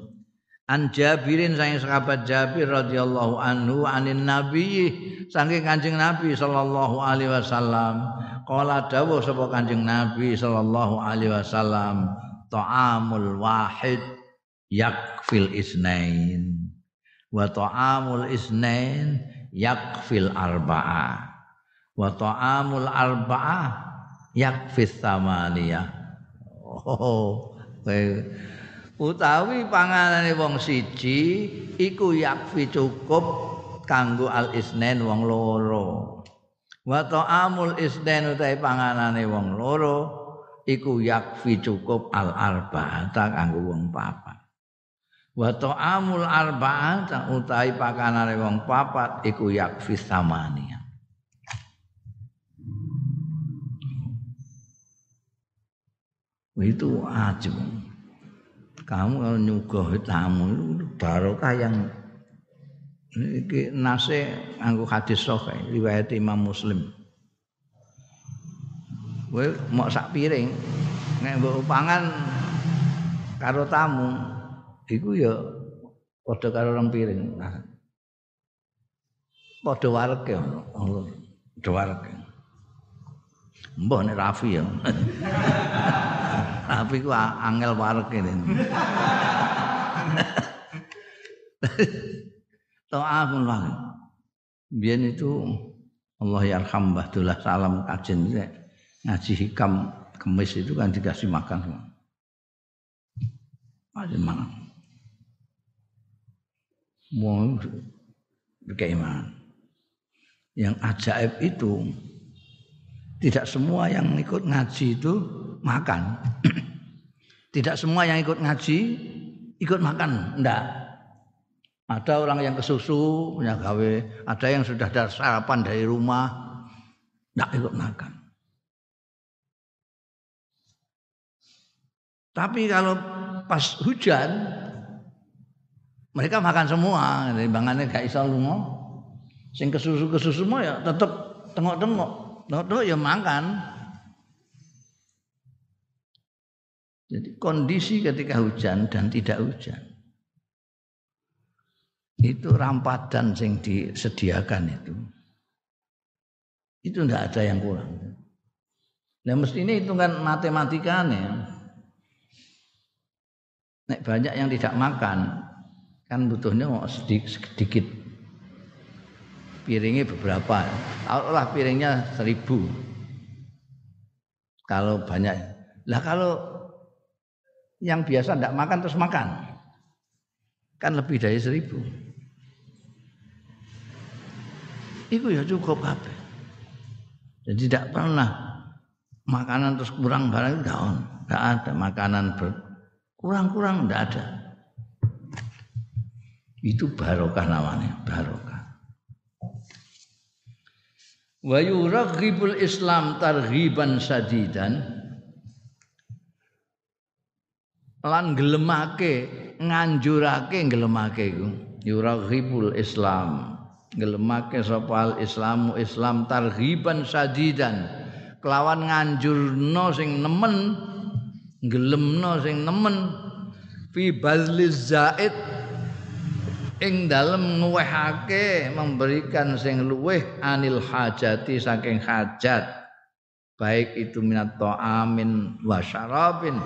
An Jabirin saking sahabat Jabir radhiyallahu anhu anin nabi saking Kanjeng Nabi sallallahu alaihi wasallam. Qala dawuh sapa Kanjeng Nabi sallallahu alaihi wasallam ta'amul wahid yakfil isnain wa ta'amul isnain yakfil arba'ah wa ta'amul arba'ah yakfis samaniyah. Oh utawi panganane wong siji iku yakfi cukup kanggo al isnain wong loro. Wa ta'amul isnain utawi panganane wong loro iku yakfi cukup al arba'ata kanggo wong papat. Wa ta'amul arba'ah utahi pakanane wong papat iku yakfi samania itu ajib kamu kalau tamu itu barokah yang ini nase anggo hadis sahih riwayat Imam Muslim kowe mau sak piring nek mbok pangan karo tamu iku ya padha karo rong piring. Nah. Padha warege ngono. Padha warege. Mbah nek Rafi ya. Rafi ku angel warege ini. Ta'afun lah. Biar itu Allah yarham Bahdullah salam kajen ngaji hikam kemis itu kan dikasih makan semua. Masih makan mau bagaimana yang ajaib itu tidak semua yang ikut ngaji itu makan. Tidak semua yang ikut ngaji ikut makan enggak ada orang yang kesusu punya gawe. Ada yang sudah ada sarapan dari rumah enggak ikut makan. Tapi kalau pas hujan mereka makan semua, timbangannya gak iso lunga. Sing kesusu-kesusu semua ya tetep tengok-tengok. Tengok-tengok ya makan. Jadi kondisi ketika hujan dan tidak hujan. Itu rampadan sing disediakan itu. Itu tidak ada yang kurang. Nah mestinya hitungan matematikanya. Nek banyak yang tidak makan, kan butuhnya sedikit, sedikit piringnya beberapa. Allah piringnya seribu. Kalau banyak. Lah kalau yang biasa tidak makan terus makan. Kan lebih dari seribu. Itu ya cukup kabeh. Jadi tidak pernah makanan terus kurang barang tidak ada makanan kurang-kurang tidak ada. Itu barokah namanya, barokah. Wa yuraghibul Islam targhiban sadidan. Lan gelemake nganjurake gelemake iku. Yuraghibul Islam. Gelemake sapa al Islamu? Islam targhiban sadidan. Kelawan nganjurno sing nemen gelemno sing nemen. Fi bazliz zaid ing dalem nguwehake memberikan sing luweh anil hajati saking hajat. Baik itu minat ta'amin wa syarabin.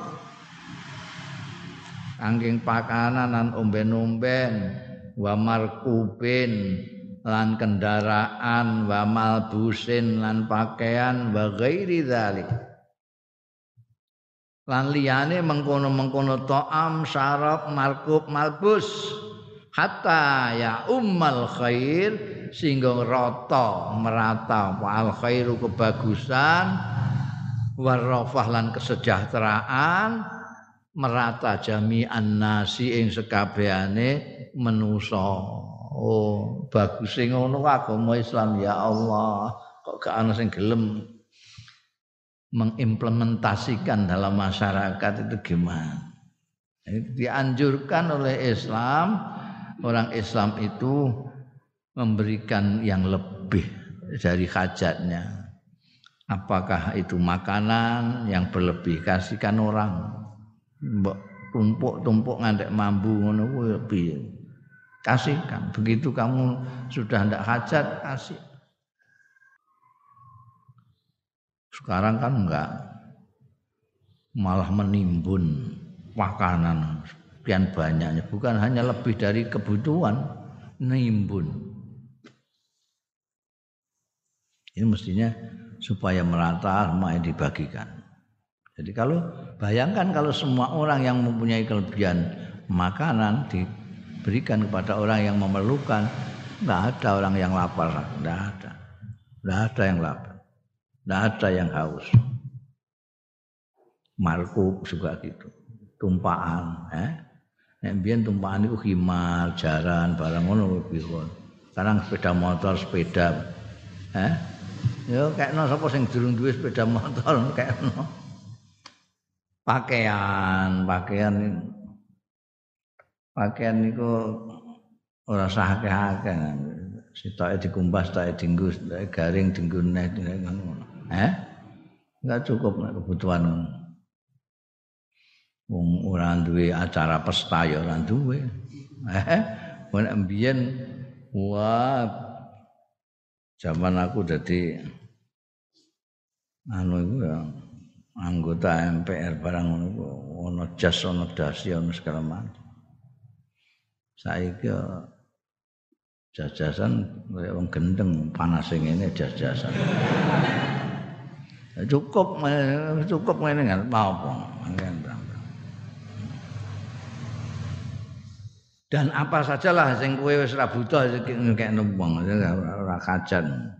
Angking pakanan lan omben-omben wa markubin lan kendaraan wa malbusin lan pakaian wa ghairi dzalik lan liyane mengkono-mengkono to'am syarab markub malbus hatta ya ummal khair sehingga rata merata al khairu kebagusan warafah lan kesejahteraan merata jami'an nasi ing sekabehane menusa Oh, bagus sing ngono agama Islam ya Allah. Kok gak ana sing gelem mengimplementasikan dalam masyarakat itu gimana? Dianjurkan oleh Islam, orang Islam itu memberikan yang lebih dari hajatnya. Apakah itu makanan yang berlebih? Kasihkan orang. Mbok tumpuk-tumpuk ngantek mambu ngono kuwi kasihkan. Begitu kamu sudah tidak hajat kasih. Sekarang kan enggak malah menimbun makanan sekian banyaknya bukan hanya lebih dari kebutuhan nimbun. Ini mestinya supaya merata semua dibagikan. Jadi kalau bayangkan kalau semua orang yang mempunyai kelebihan makanan di berikan kepada orang yang memerlukan nggak ada orang yang lapar nggak ada. Nggak ada yang lapar. Nggak ada yang haus. Markup juga gitu. Tumpaan eh Nek biyen tumpakan itu khimar, jaran, barang ngono lebih Sekarang sepeda motor, sepeda. Eh? Ya kayak no sapa sing durung duwe sepeda motor kayak no. Pakaian, pakaian pakaian niku ora sah akeh-akeh. Sitoke dikumbas, sitoke dienggo, sitoke garing dienggo neh ngono. Eh? Enggak cukup kebutuhan wong ora duwe acara pesta ya ora duwe. Eh? Nek mbiyen wah zaman aku dadi anu iku ya anggota MPR barang ngono ono jas ono dasi ono segala macam saiki jajasan kaya wong gendeng panas sing ngene jajasan cukup cukup ngene kan apa dan apa sajalah sing kowe wis ra butuh kayak numpang ora kajan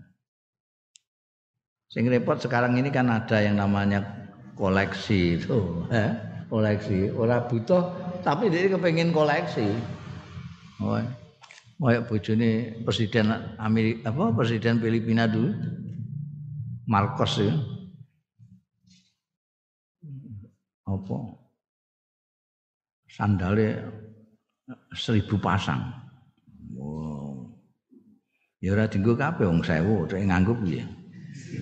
sing repot sekarang ini kan ada yang namanya koleksi itu eh? koleksi ora butuh tapi dia kepengen koleksi Oh, kayak bojone presiden Amerika apa presiden Filipina dulu Marcos ya. Apa? Sandalnya seribu pasang. Wow. Ya ora dienggo kabeh wong 1000, tek nganggo piye?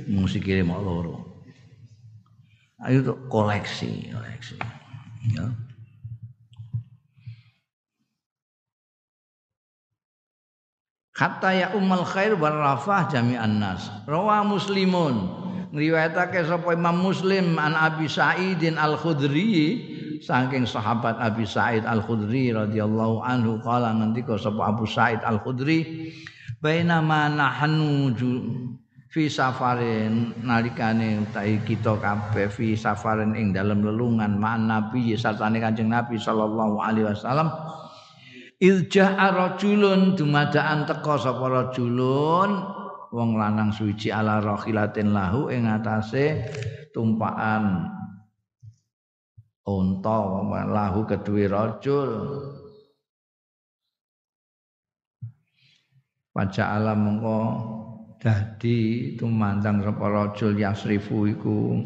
Mung sikile mok loro. Ayo tuh koleksi, koleksi. Ya. Hatta ya ummal khair war rafah jami'an nas. Rawa Muslimun ngriwayatake sapa Imam Muslim an Abi Sa'idin Al-Khudri saking sahabat Abi Sa'id Al-Khudri radhiyallahu anhu kala ngendika sapa Abu Sa'id Al-Khudri bainama nahnu fi safarin nalikane utahi kita kabeh fi safarin ing dalam lelungan ma Nabi sartane Kanjeng Nabi sallallahu alaihi wasallam. Ilja rajulun dumadaan teka sapa rajulun wong lanang suci ala rahilatin lahu ing atase tumpakan unta lahu kedue rajul. Paca alam mengko dadi tumandang sapa rajul yasrifu iku.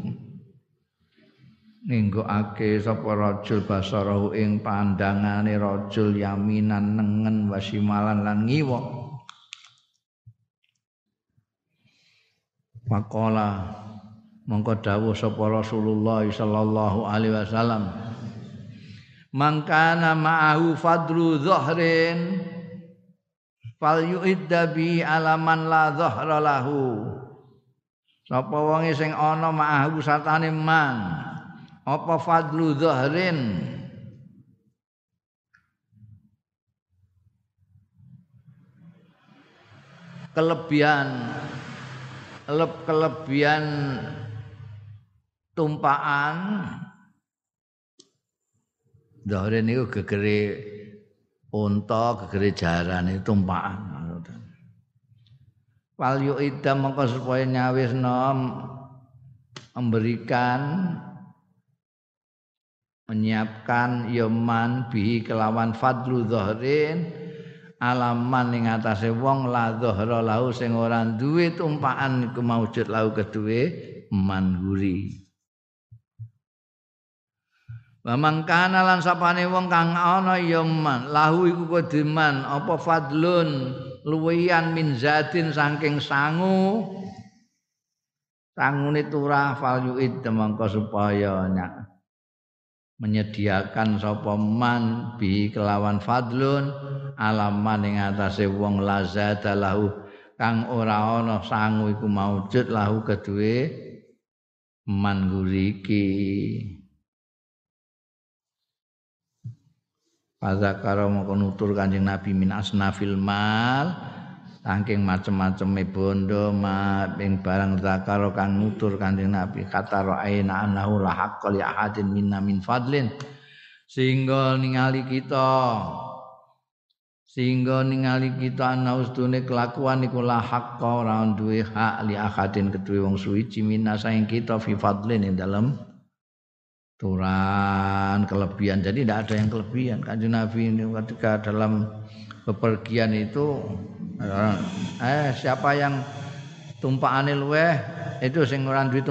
Ninggokake sapa rajul basarahu ing pandangane rajul yaminan nengen wasimalan lan ngiwa mongko dawuh sapa Rasulullah sallallahu alaihi wasallam. Mangkana ma'ahu fadru dhahrin fal yu'idda bi alaman la dhahra lahu. Sapa wonge sing ana ma'ahu satane man? Apa fadlu dhahrin? Kelebihan kelebihan tumpaan Dhahre niku gegere unta, gegere jaran itu tumpaan. Wal yu'idam mongko supaya nyawisno memberikan menyiapkan yoman bi kelawan fadlu dhahrin alaman ing atase wong la dhahra lahu sing ora duwe tumpaan iku maujud lahu keduwe man guri Mamang kana lan sapane wong kang ana ya man. Lahu iku kudiman apa fadlun? Luwian min zatin saking sangu. Sangune turah fal yuid mangko supaya nyak menyediakan sapa man bi kelawan fadlun. Alaman ing atase wong lazata lahu. Kang ora ana sangu iku maujud lahu keduwe man guriki Fazakara moko nutur Kanjeng Nabi min asnafil mal saking macem-maceme bondo ma ing barang zakara kang nutur Kanjeng Nabi. Kata ra'aina annahu la haqqal li ahadin minna min fadlin. Sehingga ningali kita sehingga ningali kita ana ustune kelakuan iku la haqqa ora duwe hak li ahadin kedue wong suci minna saing kita fi fadlin ing dalem turan kelebihan. Jadi tidak ada yang kelebihan. Kanjeng Nabi ini ketika dalam bepergian itu eh siapa yang tumpaane luweh itu sing ora duwe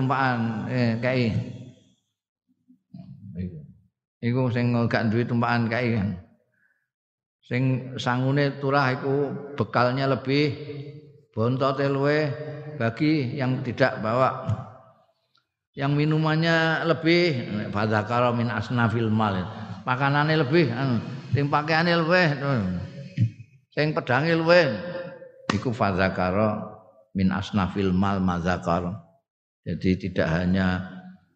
eh kai iku sing gak duwe tumpakan kai kan sing sangune turah iku bekalnya lebih bontote luweh bagi yang tidak bawa yang minumannya lebih fadzakara min asnafil mal. Makanannya lebih anu sing pakaiane lebih sing pedange luwih. Iku fadzakara min asnafil mal mazakar jadi tidak hanya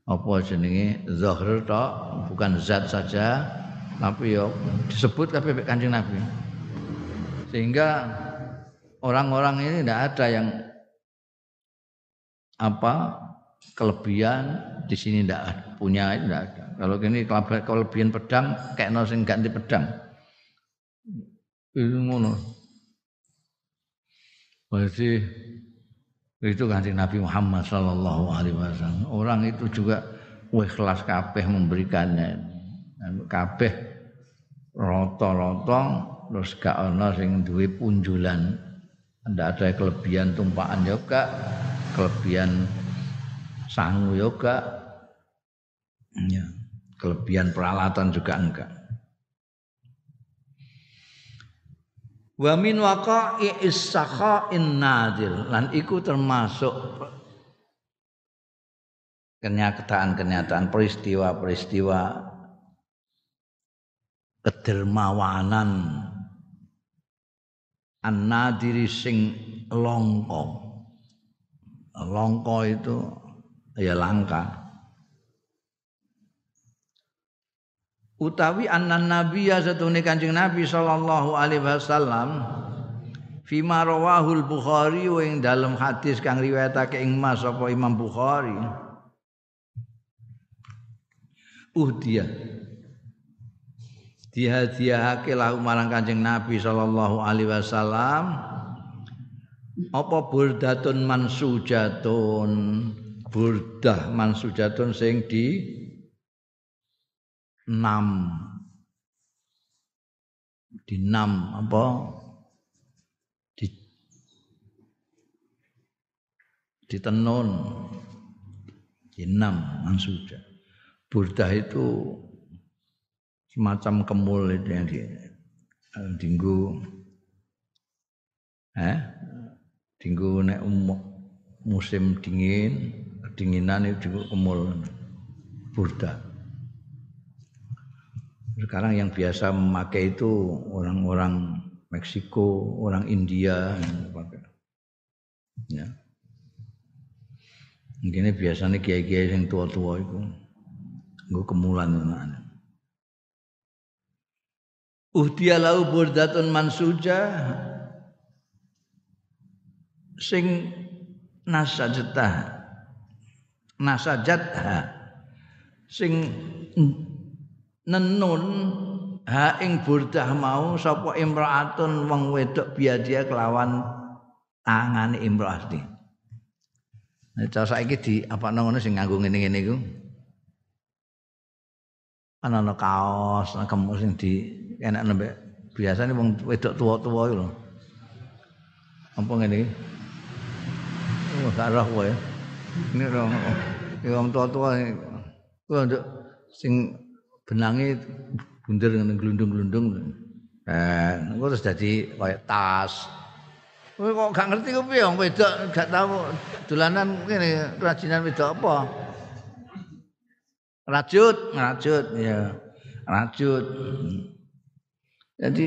apa jenenge zahir tok bukan zat saja tapi yo disebut tapi Kanjeng Nabi. Sehingga orang-orang ini tidak ada yang apa kelebihan di sini tidak punya tidak ada. Kalau ini kelebihan pedang kayak nasi ganti pedang. Itu ngono. Berarti itu kanjeng Nabi Muhammad Sallallahu Alaihi Wasallam. Orang itu juga ikhlas kabeh memberikannya. Kabeh roto-roto terus gak ana sing duwe punjulan. Tidak ada kelebihan tumpahan juga, kelebihan sangu yoga ya, kelebihan peralatan juga enggak. Wa min waqa'i in nadir lan iku termasuk kenyataan-kenyataan peristiwa-peristiwa kedermawanan an-nadiri sing longko. Longko itu ya langka. Utawi annan nabiya satune kanjeng nabi sallallahu alaihi wasallam fima rawahul bukhari dalam hadis kang riwayatake ing mas apa imam bukhari. Uhdiya. Dihadiahake lahu marang kanjeng nabi sallallahu alaihi wasallam. Apa burdatun mansujatun burdah mansujatun sing di enam. Di enam apa? Di di tenun. Di enam mansuja burdah itu semacam kemul itu yang di dinggu eh dinggu nek musim dingin kedinginan itu kemul burda. Sekarang yang biasa memakai itu orang-orang Meksiko, orang India yang pakai. Ya. Mungkin biasanya kiai-kiai yang tua-tua itu gue kemulan anak Uhdiya lahu burdatun mansuja sing nasajatah nasajatha sing nenun ha ing burdah mau sapa imraatun wong wedok biadia kelawan tangane imraati. Nah, cara saiki di apa ngono sing nganggo ngene-ngene iku. Ana ana kaos, ana kemus sing di enak nembe biasane wong wedok tua-tua iku lho. Apa ngene iki? Oh, gak roh kowe. Ini roh. Wong tua-tua kuwi nduk sing benange bunder ngene glundung-glundung. Eh, engko terus dadi kaya tas. Kowe kok gak ngerti kok piye wong wedok gak tau dolanan ngene rajinan wedok apa? Rajut, rajut ya. Rajut. Jadi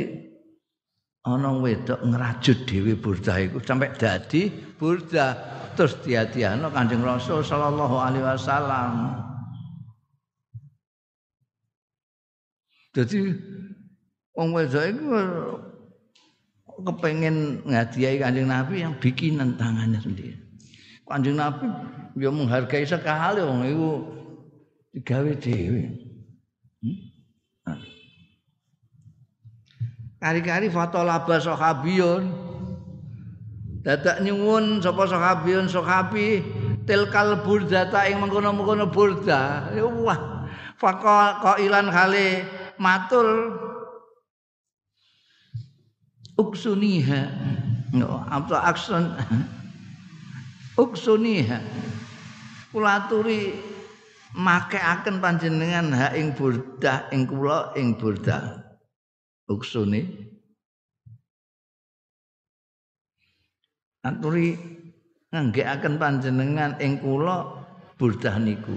ana wedok ngrajut dhewe burdah iku sampai dadi burdah terus diadiano Kanjeng Rasul sallallahu alaihi wasallam. Jadi wong wedok iku kepengen ngadiahi Kanjeng Nabi yang bikinan tangannya sendiri. Kanjeng Nabi ya menghargai sekali wong iku digawe dhewe. Hmm? Nah. Kari-kari fatolaba sahabiyun. Dadak nyuwun sapa sahabiyun sahabi tilkal burdata ing mengkono-mengkono burda. Ya wah. Qailan kali matur uksuniha. No, apa aksun uksuniha. Kula aturi makekaken panjenengan ha ing burdah ing kula ing burdah. Uksune aturi nganggekaken panjenengan ing kula burdah niku.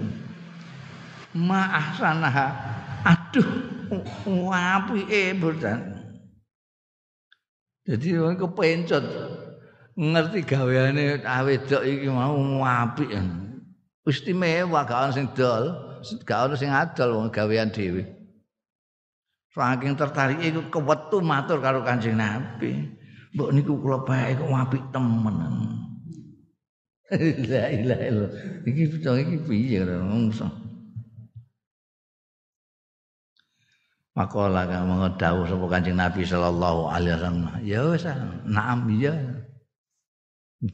Ma'ahsanaha aduh apike burdah jadi wong kepencot ngerti gaweane awedok iki mau apik istimewa gak ono sing dol gak ono sing adol wong gawean dhewe Saking tertarik iku kewetu matur karo Kanjeng Nabi. Mbok niku kula bae kok apik temen. La ilaha illallah. Iki bocah iki piye karo ngomong. Makola kang mengedau sapa Kanjeng Nabi sallallahu alaihi wasallam. Ya wis, naam iya.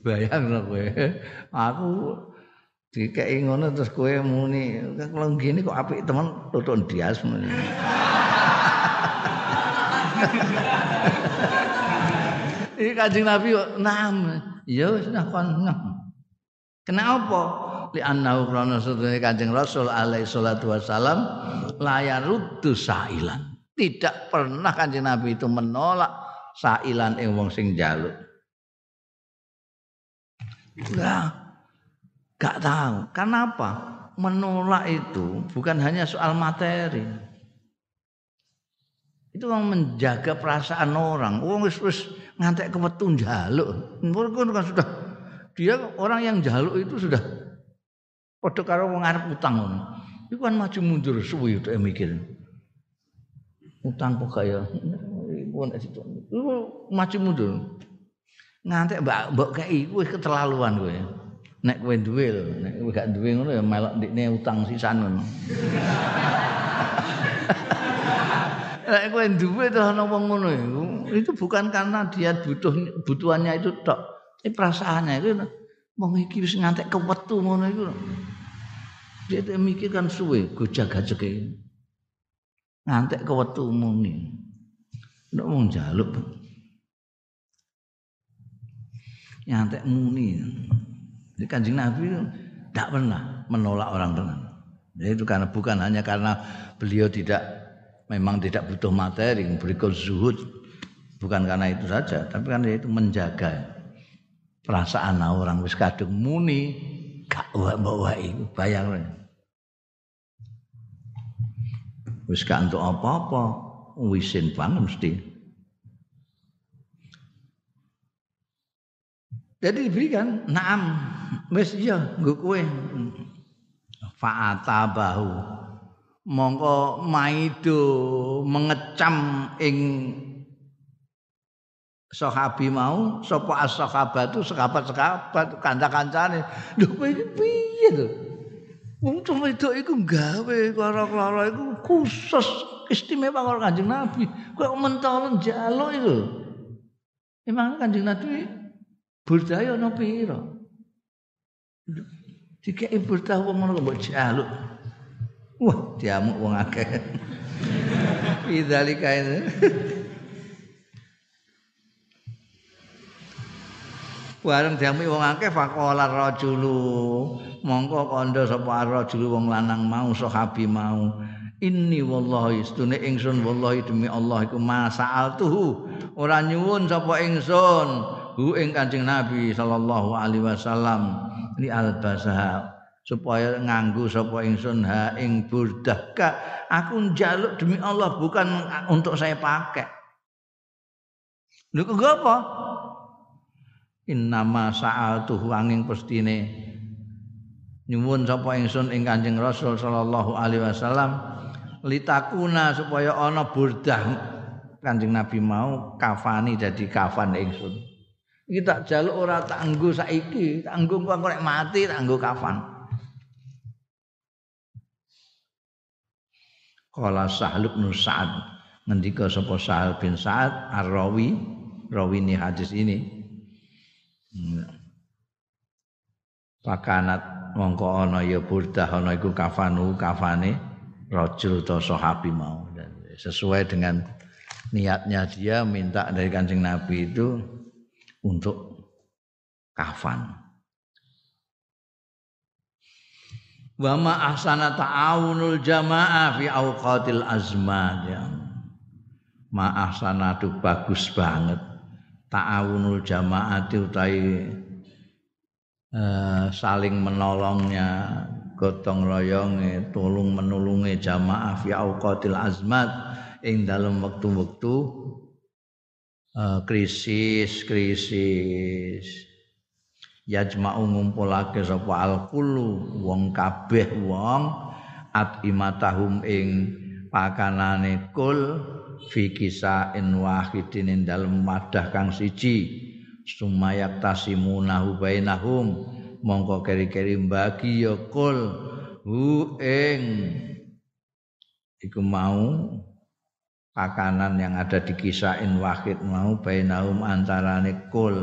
Bayang kowe. Aku dikeki ngono terus kowe muni, kalau ngene kok apik temen tutuk dias muni. Iki Kanjeng Nabi nam. Ya wis nah kon. Kenapa? Li annahu krana sedene Kanjeng Rasul alaihi salatu wasalam layaruddu sailan. Tidak pernah Kanjeng Nabi itu menolak sailan ing wong sing njaluk. Nah, gak tahu. Kenapa? Menolak itu bukan hanya soal materi itu orang menjaga perasaan orang. Wong wis wis ngantek kewetu njaluk. Mungkin kan sudah dia orang yang jaluk itu sudah padha karo wong arep utang ngono. Iku kan maju mundur suwi itu mikir. Utang kok kaya iku maju mundur. Ngantek mbak mbok kei wis keterlaluan kowe. Nek kowe duwe lho, nek kowe gak duwe ngono ya melok ndikne utang sisan ngono. Nek kowe duwe to ana wong ngono itu bukan karena dia butuh butuhannya itu tok. Ini perasaannya itu wong iki wis ngantek kewetu ngono iku. Dia mikir kan suwe gojag-gajeke. Ngantek kewetu muni. Nek wong jaluk. Ngantek muni. Jadi kanjeng Nabi tidak pernah menolak orang tenan. Itu karena bukan hanya karena beliau tidak memang tidak butuh materi, berikut zuhud. Bukan karena itu saja, tapi karena itu menjaga perasaan orang. Wis kadung muni gak bawa iku bayang wis gak untuk apa-apa wisin banget mesti. Jadi diberikan naam. Wis iya nggo kowe. Fa'ata bahu mongko maido mengecam ing sahabi mau sapa as-sahabatu sahabat-sahabat kanca-kancane. Lho piye to? Wong cuma itu iku gawe karo-karo iku khusus istimewa karo Kanjeng Nabi. Kok mentol njaluk iku? Emang Kanjeng Nabi budaya no pira? Dikek burdah wong ngono mbok jaluk wah diamuk wong akeh. Idzalika itu Bareng diamuk wong akeh faqala rajulu. Mongko kandha sapa rajulu wong lanang mau sahabi mau. Inni wallahi stune ingsun wallahi demi Allah iku masaal tuhu ora nyuwun sapa ingsun. Hu ing Kanjeng Nabi sallallahu alaihi wasallam. Li albasah supaya nganggo sapa ingsun ha ing burdah ka aku njaluk demi Allah bukan untuk saya pakai. Lho kok apa? Innama sa'altuhu angin pestine. Nyuwun sapa ingsun ing Kanjeng Rasul sallallahu alaihi wasallam litakuna supaya ana burdah. Kanjeng Nabi mau kafani dadi kafan ingsun. Iki tak jaluk ora tak nggo saiki tak nggo kok mati tak nggo kafan Kala Sahl bin Sa'ad. Ngendika sapa Sahl bin Sa'ad? Ar-rawi. Rawi ini hadis ini. Pakanat mongko ana ya burdah ana iku kafanu kafane rajul to sahabi mau. Dan sesuai dengan niatnya dia minta dari Kanjeng Nabi itu untuk kafan. Wa ma ahsana ta'awunul jamaah fi awqatil azmat ya. Ma ahsana bagus banget. Ta'awunul jamaati utai uh, saling menolongnya gotong royonge tolong menulungi jamaah fi auqatil azmat ing dalam waktu-waktu uh, krisis krisis yajma'u ngumpulake sapa alqulu wong kabeh wong atimatahum ing pakanane kul fi kisain wahidin dalam wadah kang siji. Sumayak tasimunahu bainahum mongko keri-keri bagi ya kul hu ing. Iku mau pakanan yang ada di kisain wahid mau bainahum antarane kul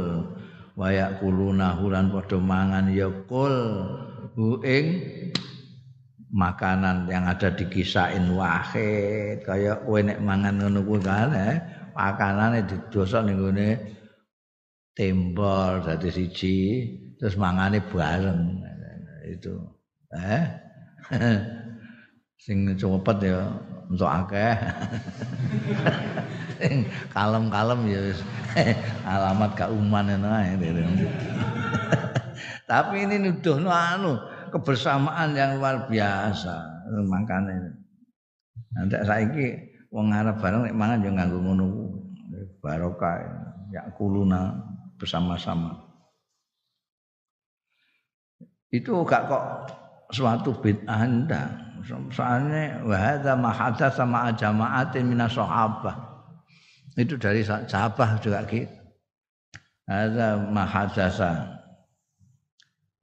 wayak kuluna hulan padha mangan ya kul. Hu makanan yang ada di kisain wahid kaya kowe nek mangan ngono kuwi kan eh makanane didosok ning gone tembol dadi siji terus mangane bareng. Itu eh. Sing cepet ya untuk akeh. Kalem-kalem ya alamat kauman ae tapi ini nuduhno anu kebersamaan yang luar biasa. Makanya nanti saiki wong Arab bareng nek mangan yo nganggo ngono barokah ya kuluna bersama-sama. Itu gak kok suatu bid'ah ndak soalnya wahada mahada sama jamaatin minas sahabah. Itu dari sahabah juga gitu. Ada mahadasa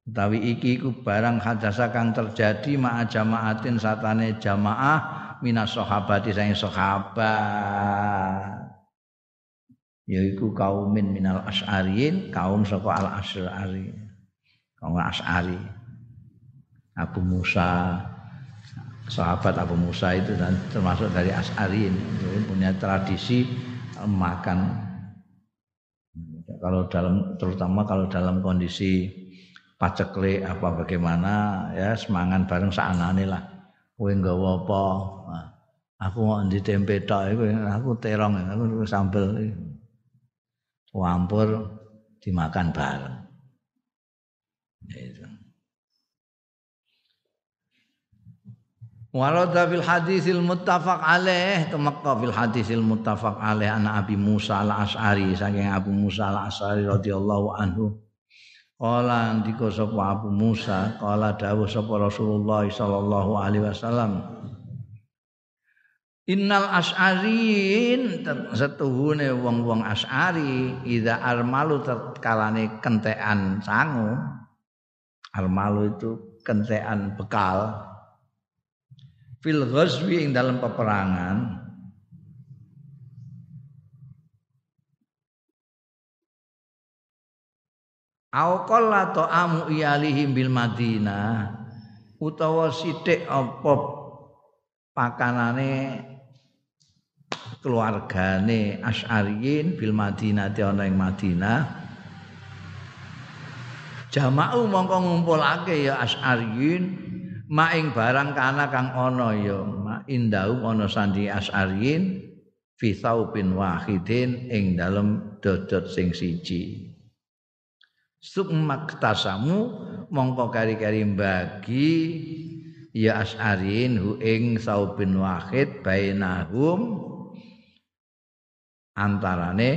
utawi iki iku barang hadasa kang terjadi ma'a jamaatin satane jamaah minas sahabati saing sahabat. Yaiku kaumin minal asy'ariyin kaum saka al asy'ari kaum asy'ari Abu Musa sahabat Abu Musa itu dan termasuk dari asy'ariyin punya tradisi makan. Kalau dalam terutama kalau dalam kondisi paceklik apa bagaimana ya semangan bareng saanane lah. Kowe nggawa apa? Nah, aku mau di tempe tok iku? Aku terong aku sambel. Campur dimakan bareng. Itu Warada fil hadisil muttafaq alaih. Temekka fil hadisil muttafaq alaih. Ana Abi Musa al-Asy'ari saking Abu Musa al-Asy'ari radhiyallahu anhu. Kala ndika sapa Abu Musa? Kala dawuh sapa Rasulullah sallallahu alaihi wasallam. Innal as'arin setuhune wong-wong as'ari idza armalu terkalane kentekan sangu. Armalu itu kentekan bekal fil ghazwi ing dalam peperangan. Au qalla ta'amu iyalihim bil Madinah. Utawa sithik apa pakanane keluargane Asy'ariyin bil Madinah ana ing Madinah. Jama'u mongko ngumpulake ya Asy'ariyin maing barang kana kang ana ya ma indau ana sandi as'arin fi saubin wahidin ing dalem dodot sing siji. Summaktasamu mongko kari-kari bagi ya as'arin hu ing saubin wahid bainahum antarane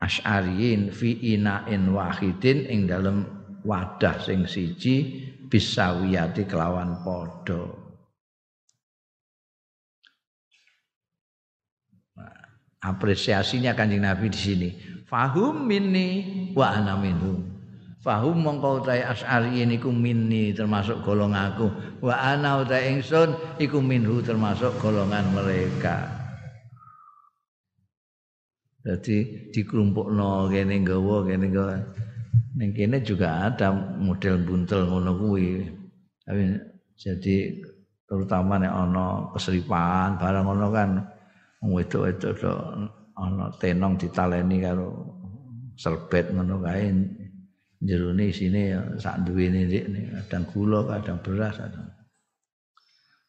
as'arin fi inain wahidin ing dalem wadah sing siji bisawiyati kelawan padha. Apresiasinya kanjeng Nabi di sini. Fahum minni wa ana minhum. Fahum mongko utahe as'ari niku minni termasuk golongan aku. Wa ana utahe ingsun iku minhu termasuk golongan mereka. Jadi dikelompokno kene nggawa kene nggawa Ning kene juga ada model buntel ngono kuwi. Tapi jadi terutama nek ana keseripan barang ngono kan wedok-wedok do ana tenong ditaleni karo serbet ngono kae jerone isine ya sak duwene kadang gula kadang beras kadang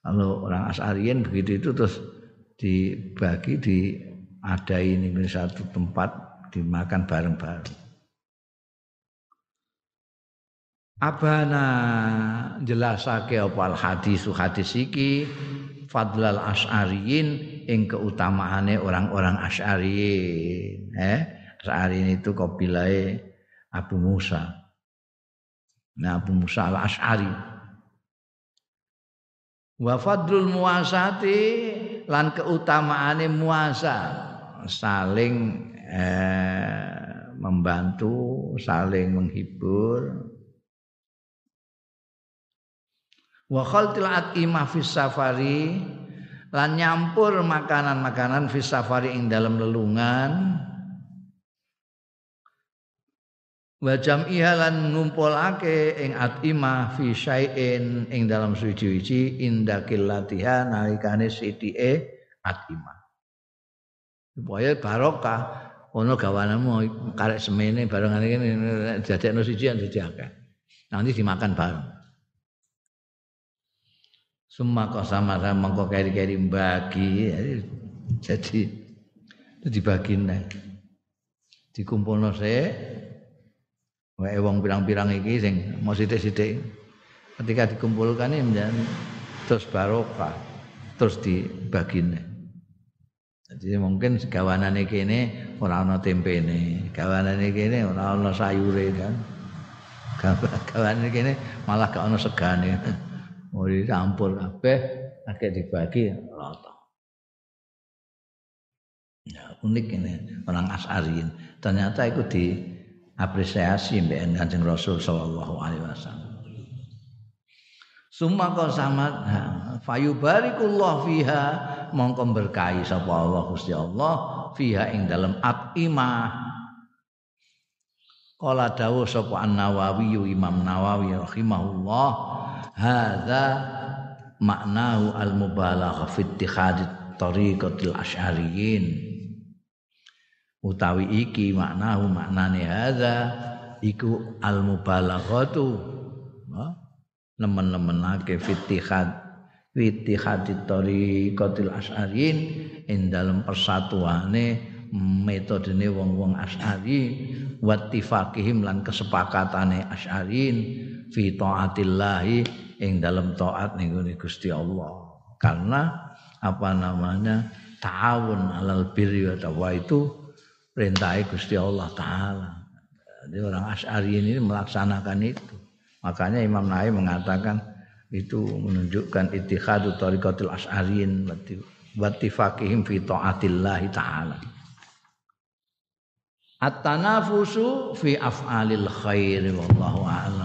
kalau orang asarian begitu itu terus dibagi di ada ini satu tempat dimakan bareng-bareng abana jelasake apa hadis hadis iki? Fadlal asy'ariyin ing keutamaane orang-orang asy'ariyin eh? Asy'ariyin itu kabilahe Abu Musa. Nah Abu Musa al Asy'ari wa fadlul muasati lan keutamaane muasa. Saling eh, membantu saling menghibur wa khaltil atimah fis safari lan nyampur makanan-makanan fis safari ing dalam lelungan. Wa jam'iha lan ngumpulake ing atimah fi syai'in ing dalam suci-suci indakil latihan nalikane sithike atimah supaya barokah ono gawananmu karek semene bareng ngene dadekno siji dadi akeh. Nanti dimakan bareng Semua kok sama sama kok keri-keri bagi jadi itu dibagi nih dikumpul se wae wong pirang-pirang iki sing mau sithik-sithik. Ketika dikumpulkan ini menjadi terus barokah terus dibagi jadi mungkin gawanan ini kene ora ana tempene gawanan ini kene ora ana sayure kan. Gawanan ini kene malah gak ana segane mau dicampur kabeh akeh dibagi rata. Ya, unik ini orang Asarin. Ternyata itu diapresiasi mbak Kanjeng Rasul sallallahu alaihi wasallam. Summa qasamat fayubarikullah fiha mongko berkahi sapa Allah Gusti Allah fiha ing dalam atimah Kala dawuh sapa An-Nawawi Imam Nawawi rahimahullah hadza maknahu al-mubalaghah fi ittikhadit tariqatil asy'ariyin utawi iki maknahu maknane hadza iku al-mubalaghatu nemen-nemenake fi ittihad fi ittihadit tariqatil asy'ariyin ing dalam persatuane metodene wong-wong asy'ari wattifaqihim lan kesepakatane asy'arin fi taatillahi ing dalam taat ning Gusti Allah karena apa namanya ta'awun alal birri wa taqwa itu perintah Gusti Allah taala. Jadi orang Asy'ari ini melaksanakan itu. Makanya Imam Nawawi mengatakan itu menunjukkan ittihadu tariqatul asy'ariyin wa tifaqihim fi taatillah taala. At-tanafusu fi af'alil khair wallahu a'lam.